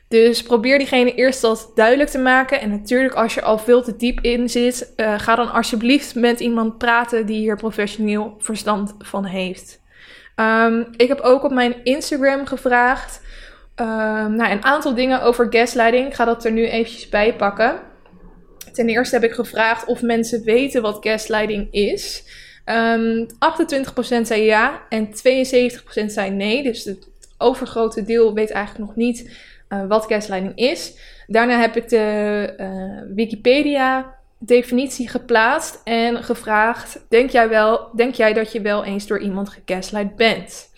Dus probeer diegene eerst dat duidelijk te maken. En natuurlijk, als je al veel te diep in zit, uh, ga dan alsjeblieft met iemand praten die hier professioneel verstand van heeft. Um, ik heb ook op mijn Instagram gevraagd um, nou, een aantal dingen over gaslighting. Ik ga dat er nu eventjes bij pakken. Ten eerste heb ik gevraagd of mensen weten wat gaslighting is. Um, ehm, 28% zei ja en 72% zei nee. Dus het overgrote deel weet eigenlijk nog niet uh, wat gaslighting is. Daarna heb ik de uh, Wikipedia definitie geplaatst en gevraagd: denk jij, wel, denk jij dat je wel eens door iemand gegaslight bent?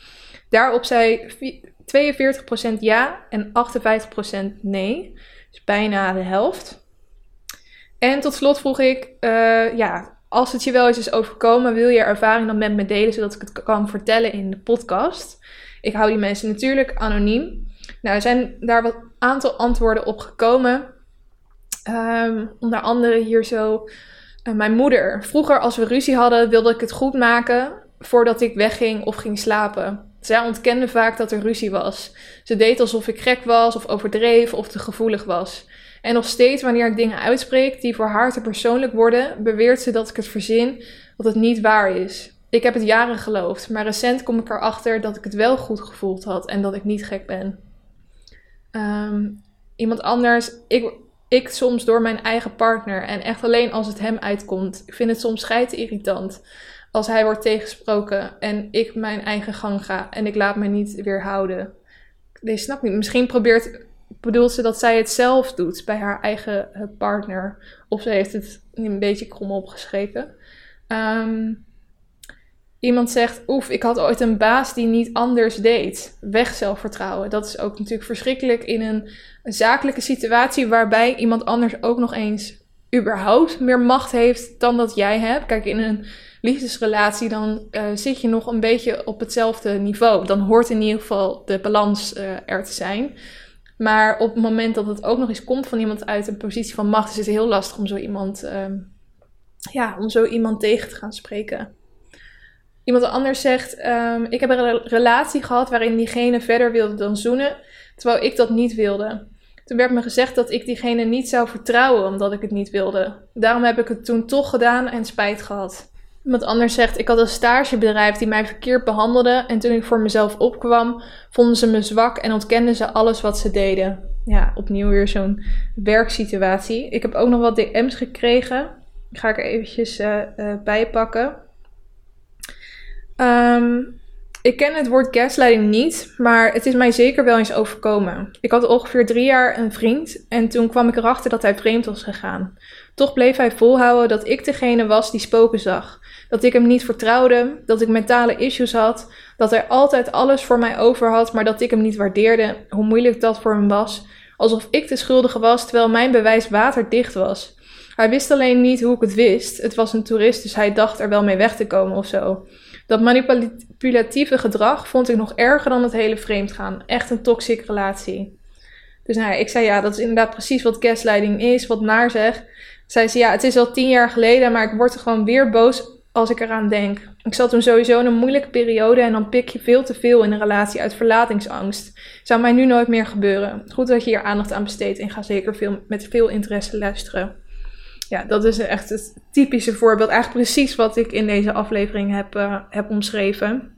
Daarop zei 42% ja en 58% nee. Dus bijna de helft. En tot slot vroeg ik: uh, ja, als het je wel eens is overkomen, wil je ervaring dan met me delen, zodat ik het kan vertellen in de podcast. Ik hou die mensen natuurlijk anoniem. Nou, er zijn daar wat aantal antwoorden op gekomen. Um, onder andere hier zo. Uh, mijn moeder. Vroeger, als we ruzie hadden, wilde ik het goed maken voordat ik wegging of ging slapen. Zij ontkende vaak dat er ruzie was. Ze deed alsof ik gek was of overdreef of te gevoelig was. En nog steeds wanneer ik dingen uitspreek die voor haar te persoonlijk worden, beweert ze dat ik het verzin, dat het niet waar is. Ik heb het jaren geloofd, maar recent kom ik erachter dat ik het wel goed gevoeld had en dat ik niet gek ben. Um, iemand anders, ik, ik soms door mijn eigen partner en echt alleen als het hem uitkomt. Ik vind het soms schijt irritant als hij wordt tegensproken en ik mijn eigen gang ga en ik laat me niet weerhouden. Nee, snap niet. Misschien probeert bedoelt ze dat zij het zelf doet bij haar eigen eh, partner. Of ze heeft het een beetje krom opgeschreven. Um, iemand zegt, oef, ik had ooit een baas die niet anders deed. Weg zelfvertrouwen. Dat is ook natuurlijk verschrikkelijk in een, zakelijke situatie waarbij iemand anders ook nog eens überhaupt meer macht heeft dan dat jij hebt. Kijk, in een liefdesrelatie dan uh, zit je nog een beetje op hetzelfde niveau. Dan hoort in ieder geval de balans uh, er te zijn. Maar op het moment dat het ook nog eens komt van iemand uit een positie van macht, is het heel lastig om zo iemand, um, ja, om zo iemand tegen te gaan spreken. Iemand anders zegt: um, Ik heb een relatie gehad waarin diegene verder wilde dan zoenen, terwijl ik dat niet wilde. Toen werd me gezegd dat ik diegene niet zou vertrouwen omdat ik het niet wilde. Daarom heb ik het toen toch gedaan en spijt gehad. Iemand anders zegt: Ik had een stagebedrijf die mij verkeerd behandelde. En toen ik voor mezelf opkwam, vonden ze me zwak en ontkenden ze alles wat ze deden. Ja, opnieuw weer zo'n werksituatie. Ik heb ook nog wat DM's gekregen. Die ga ik er eventjes uh, bij pakken. Um, ik ken het woord gaslighting niet, maar het is mij zeker wel eens overkomen. Ik had ongeveer drie jaar een vriend en toen kwam ik erachter dat hij vreemd was gegaan. Toch bleef hij volhouden dat ik degene was die spoken zag. Dat ik hem niet vertrouwde, dat ik mentale issues had, dat hij altijd alles voor mij over had, maar dat ik hem niet waardeerde, hoe moeilijk dat voor hem was. Alsof ik de schuldige was, terwijl mijn bewijs waterdicht was. Hij wist alleen niet hoe ik het wist. Het was een toerist, dus hij dacht er wel mee weg te komen of zo. Dat manipulatieve gedrag vond ik nog erger dan het hele vreemdgaan. Echt een toxic relatie. Dus nou, ik zei ja, dat is inderdaad precies wat gaslighting is, wat naar zegt. Zei ze ja, het is al tien jaar geleden, maar ik word er gewoon weer boos als ik eraan denk. Ik zat toen sowieso in een moeilijke periode en dan pik je veel te veel in een relatie uit verlatingsangst. Zou mij nu nooit meer gebeuren. Goed dat je hier aandacht aan besteedt en ga zeker veel, met veel interesse luisteren. Ja, dat is echt het typische voorbeeld. Eigenlijk precies wat ik in deze aflevering heb, uh, heb omschreven.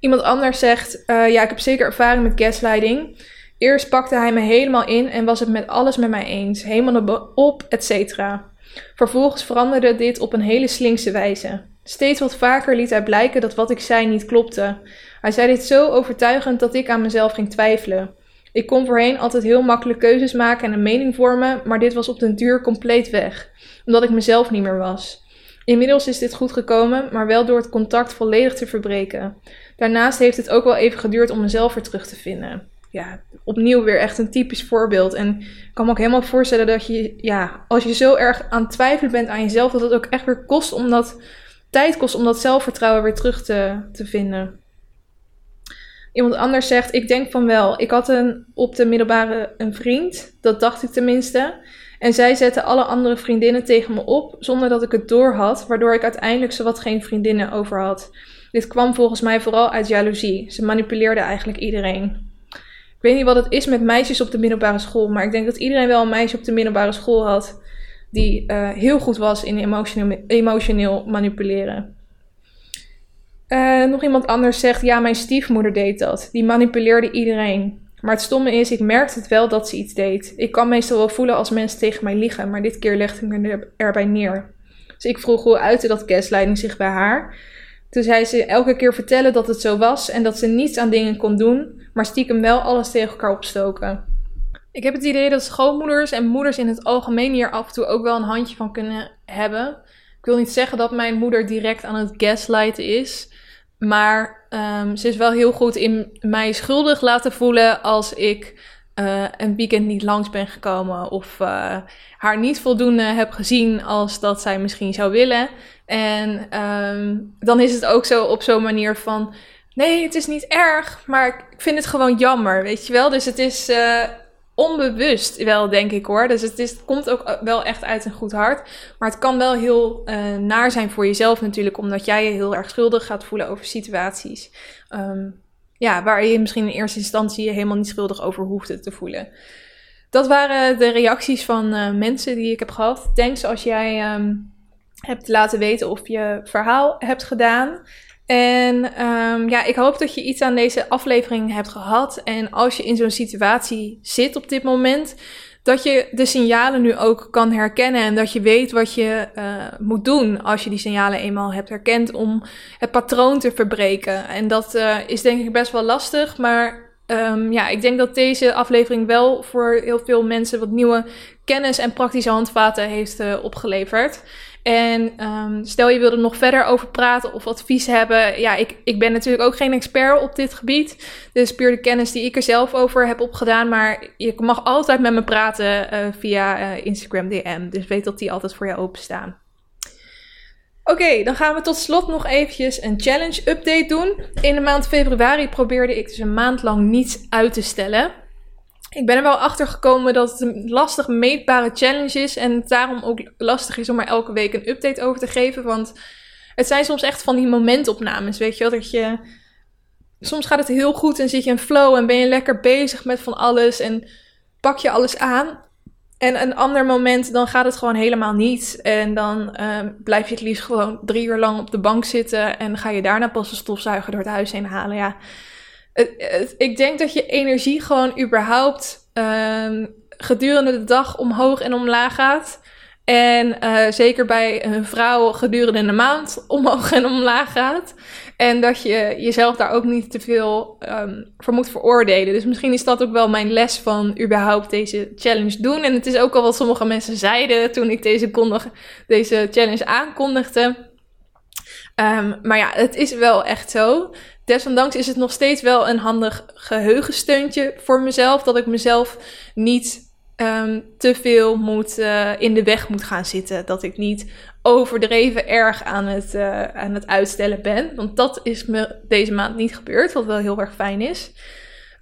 Iemand anders zegt: uh, Ja, ik heb zeker ervaring met gaslighting. Eerst pakte hij me helemaal in en was het met alles met mij eens. Helemaal op, et cetera. Vervolgens veranderde dit op een hele slinkse wijze. Steeds wat vaker liet hij blijken dat wat ik zei niet klopte. Hij zei dit zo overtuigend dat ik aan mezelf ging twijfelen. Ik kon voorheen altijd heel makkelijk keuzes maken en een mening vormen, maar dit was op den duur compleet weg, omdat ik mezelf niet meer was. Inmiddels is dit goed gekomen, maar wel door het contact volledig te verbreken. Daarnaast heeft het ook wel even geduurd om mezelf weer terug te vinden ja, opnieuw weer echt een typisch voorbeeld. En ik kan me ook helemaal voorstellen dat je, ja, als je zo erg aan het twijfelen bent aan jezelf, dat het ook echt weer kost om dat, tijd kost om dat zelfvertrouwen weer terug te, te vinden. Iemand anders zegt, ik denk van wel. Ik had een, op de middelbare een vriend, dat dacht ik tenminste. En zij zette alle andere vriendinnen tegen me op, zonder dat ik het door had, waardoor ik uiteindelijk zowat geen vriendinnen over had. Dit kwam volgens mij vooral uit jaloezie. Ze manipuleerde eigenlijk iedereen. Ik weet niet wat het is met meisjes op de middelbare school, maar ik denk dat iedereen wel een meisje op de middelbare school had die uh, heel goed was in emotioneel manipuleren. Uh, nog iemand anders zegt: Ja, mijn stiefmoeder deed dat. Die manipuleerde iedereen. Maar het stomme is, ik merkte het wel dat ze iets deed. Ik kan meestal wel voelen als mensen tegen mij liegen, maar dit keer legde ik me erbij neer. Dus ik vroeg hoe uitte dat gaslighting zich bij haar. Toen zei ze elke keer vertellen dat het zo was en dat ze niets aan dingen kon doen, maar stiekem wel alles tegen elkaar opstoken. Ik heb het idee dat schoonmoeders en moeders in het algemeen hier af en toe ook wel een handje van kunnen hebben. Ik wil niet zeggen dat mijn moeder direct aan het gaslighten is, maar um, ze is wel heel goed in mij schuldig laten voelen als ik uh, een weekend niet langs ben gekomen of uh, haar niet voldoende heb gezien als dat zij misschien zou willen. En um, dan is het ook zo op zo'n manier van: nee, het is niet erg, maar ik vind het gewoon jammer, weet je wel. Dus het is uh, onbewust wel, denk ik hoor. Dus het, is, komt ook wel echt uit een goed hart. Maar het kan wel heel uh, naar zijn voor jezelf natuurlijk, omdat jij je heel erg schuldig gaat voelen over situaties. Um, ja, waar je misschien in eerste instantie je helemaal niet schuldig over hoefde te voelen. Dat waren de reacties van uh, mensen die ik heb gehad. Thanks als jij um, hebt laten weten of je verhaal hebt gedaan. En um, ja, ik hoop dat je iets aan deze aflevering hebt gehad. En als je in zo'n situatie zit op dit moment, dat je de signalen nu ook kan herkennen en dat je weet wat je uh, moet doen als je die signalen eenmaal hebt herkend om het patroon te verbreken. En dat uh, is denk ik best wel lastig, maar um, ja, ik denk dat deze aflevering wel voor heel veel mensen wat nieuwe kennis en praktische handvaten heeft uh, opgeleverd. En um, stel je wilde nog verder over praten of advies hebben. Ja, ik, ik ben natuurlijk ook geen expert op dit gebied. Dus puur de kennis die ik er zelf over heb opgedaan. Maar je mag altijd met me praten uh, via uh, Instagram DM. Dus weet dat die altijd voor jou openstaan. Oké, dan gaan we tot slot nog eventjes een challenge update doen. In de maand februari probeerde ik dus een maand lang niets uit te stellen. Ik ben er wel achter gekomen dat het een lastig meetbare challenge is. En het daarom ook lastig is om er elke week een update over te geven. Want het zijn soms echt van die momentopnames. Weet je wel, dat je. Soms gaat het heel goed en zit je in flow en ben je lekker bezig met van alles. En pak je alles aan. En een ander moment, dan gaat het gewoon helemaal niet. En dan uh, blijf je het liefst gewoon drie uur lang op de bank zitten. En ga je daarna pas een stofzuiger door het huis heen halen. Ja ik denk dat je energie gewoon überhaupt uh, gedurende de dag omhoog en omlaag gaat. En uh, zeker bij een vrouw gedurende de maand omhoog en omlaag gaat. En dat je jezelf daar ook niet te veel um, voor moet veroordelen. Dus misschien is dat ook wel mijn les van überhaupt deze challenge doen. En het is ook al wat sommige mensen zeiden toen ik deze, kondig, deze challenge aankondigde. Um, maar ja, het is wel echt zo. Desondanks is het nog steeds wel een handig geheugensteuntje voor mezelf. Dat ik mezelf niet um, te veel moet, uh, in de weg moet gaan zitten. Dat ik niet overdreven erg aan het, uh, aan het uitstellen ben. Want dat is me deze maand niet gebeurd, wat wel heel erg fijn is.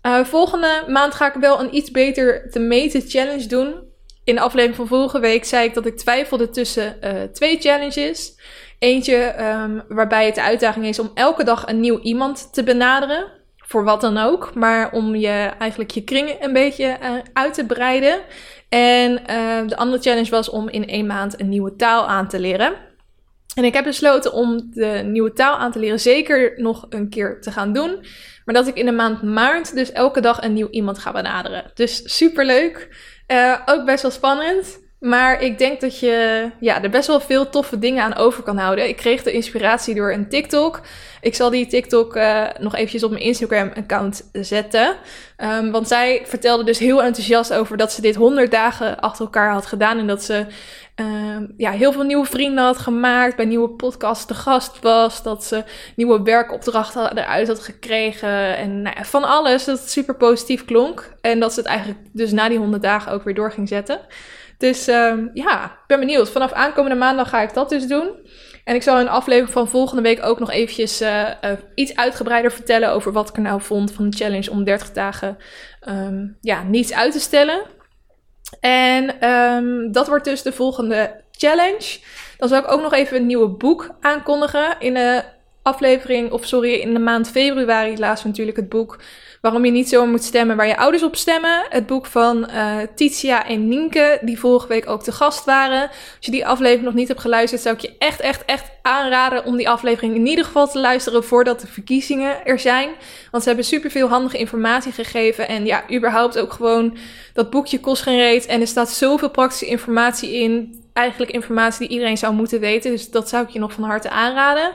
Uh, volgende maand ga ik wel een iets beter te meten challenge doen. In de aflevering van vorige week zei ik dat ik twijfelde tussen twee challenges. Eentje um, waarbij het de uitdaging is om elke dag een nieuw iemand te benaderen. Voor wat dan ook, maar om je eigenlijk je kringen een beetje uh, uit te breiden. En uh, de andere challenge was om in één maand een nieuwe taal aan te leren. En ik heb besloten om de nieuwe taal aan te leren zeker nog een keer te gaan doen. Maar dat ik in de maand maart dus elke dag een nieuw iemand ga benaderen. Dus super leuk. Uh, ook best wel spannend. Maar ik denk dat je ja, er best wel veel toffe dingen aan over kan houden. Ik kreeg de inspiratie door een TikTok. Ik zal die TikTok uh, nog eventjes op mijn Instagram-account zetten. Um, want zij vertelde dus heel enthousiast over dat ze dit 100 dagen achter elkaar had gedaan. En dat ze uh, ja, heel veel nieuwe vrienden had gemaakt. Bij nieuwe podcasts te gast was. Dat ze nieuwe werkopdrachten eruit had gekregen. En nou ja, van alles. Dat het super positief klonk. En dat ze het eigenlijk dus na die 100 dagen ook weer door ging zetten. Dus uh, ja, ik ben benieuwd. Vanaf aankomende maandag ga ik dat dus doen. En ik zal in een aflevering van volgende week ook nog eventjes uh, uh, iets uitgebreider vertellen over wat ik er nou vond van de challenge om 30 dagen um, ja, niets uit te stellen. En um, dat wordt dus de volgende challenge. Dan zal ik ook nog even een nieuwe boek aankondigen in de aflevering, of sorry, in de maand februari laatst natuurlijk het boek Waarom je niet zo moet stemmen waar je ouders op stemmen. Het boek van uh, Titia en Nienke, die vorige week ook te gast waren. Als je die aflevering nog niet hebt geluisterd, zou ik je echt, echt, echt aanraden om die aflevering in ieder geval te luisteren voordat de verkiezingen er zijn. Want ze hebben superveel handige informatie gegeven. En ja, überhaupt ook gewoon dat boekje kost geen reet. En er staat zoveel praktische informatie in. Eigenlijk informatie die iedereen zou moeten weten. Dus dat zou ik je nog van harte aanraden.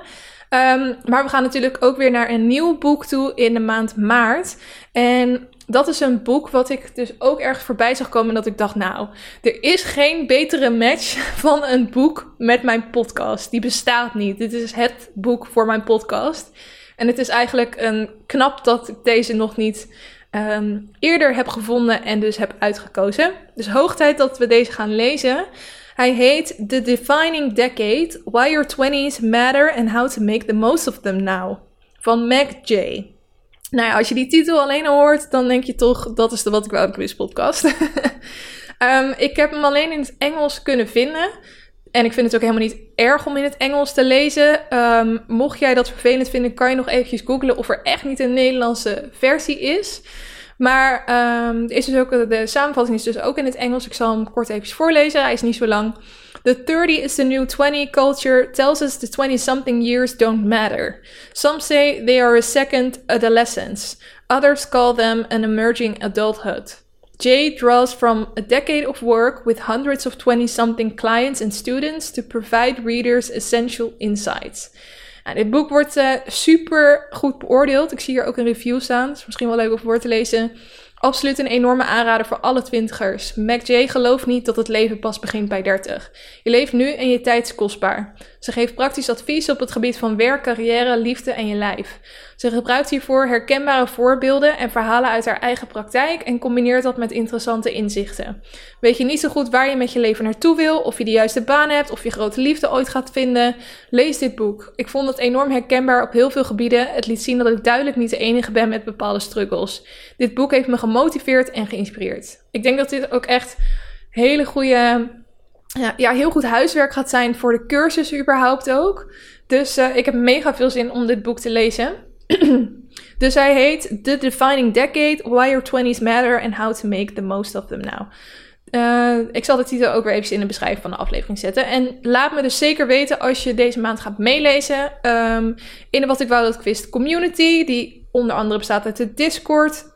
Um, maar we gaan natuurlijk ook weer naar een nieuw boek toe in de maand maart. En dat is een boek wat ik dus ook ergens voorbij zag komen. En dat ik dacht, nou, er is geen betere match van een boek met mijn podcast. Die bestaat niet. Dit is het boek voor mijn podcast. En het is eigenlijk een knap dat ik deze nog niet um, eerder heb gevonden en dus heb uitgekozen. Dus hoog tijd dat we deze gaan lezen. Hij heet The Defining Decade: Why Your 20s Matter and How to Make the Most of Them Now. Van Mac J. Nou ja, als je die titel alleen al hoort, dan denk je toch, dat is de Wat ik wou quiz podcast. um, ik heb hem alleen in het Engels kunnen vinden. En ik vind het ook helemaal niet erg om in het Engels te lezen. Um, mocht jij dat vervelend vinden, kan je nog eventjes googlen of er echt niet een Nederlandse versie is. Maar um, is dus ook, de samenvatting is dus ook in het Engels. Ik zal hem kort even voorlezen. Hij is niet zo lang. The 30 is the new 20 culture tells us the 20 something years don't matter. Some say they are a second adolescence. Others call them an emerging adulthood. Jay draws from a decade of work with hundreds of 20 something clients and students to provide readers essential insights. Nou, dit boek wordt uh, super goed beoordeeld. Ik zie hier ook een review staan. Is misschien wel leuk om voor te lezen. Absoluut een enorme aanrader voor alle twintigers. Mac gelooft niet dat het leven pas begint bij 30. Je leeft nu en je tijd is kostbaar. Ze geeft praktisch advies op het gebied van werk, carrière, liefde en je lijf. Ze gebruikt hiervoor herkenbare voorbeelden en verhalen uit haar eigen praktijk en combineert dat met interessante inzichten. Weet je niet zo goed waar je met je leven naartoe wil, of je de juiste baan hebt, of je grote liefde ooit gaat vinden? Lees dit boek. Ik vond het enorm herkenbaar op heel veel gebieden. Het liet zien dat ik duidelijk niet de enige ben met bepaalde struggles. Dit boek heeft me gemotiveerd en geïnspireerd. Ik denk dat dit ook echt hele goede ja, heel goed huiswerk gaat zijn voor de cursus überhaupt ook. Dus uh, ik heb mega veel zin om dit boek te lezen. dus hij heet The Defining Decade: Why Your 20s Matter and How to Make the Most of Them Now. Uh, ik zal de titel ook weer even in de beschrijving van de aflevering zetten. En laat me dus zeker weten als je deze maand gaat meelezen. Um, in de Wat ik wou dat ik wist community, die onder andere bestaat uit de Discord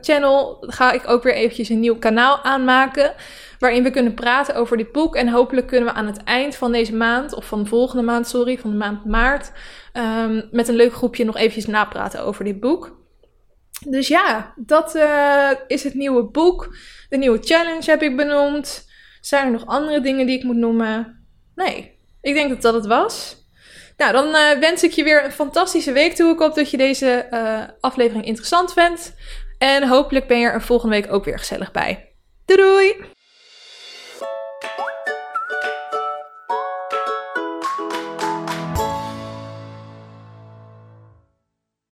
channel, ga ik ook weer eventjes een nieuw kanaal aanmaken waarin we kunnen praten over dit boek. En hopelijk kunnen we aan het eind van deze maand, of van de volgende maand, sorry, van de maand maart, um, met een leuk groepje nog eventjes napraten over dit boek. Dus ja, dat uh, is het nieuwe boek. De nieuwe challenge heb ik benoemd. Zijn er nog andere dingen die ik moet noemen? Nee, ik denk dat dat het was. Nou, dan uh, wens ik je weer een fantastische week toe. Ik hoop dat je deze uh, aflevering interessant vindt. En hopelijk ben je er volgende week ook weer gezellig bij. Doei doei!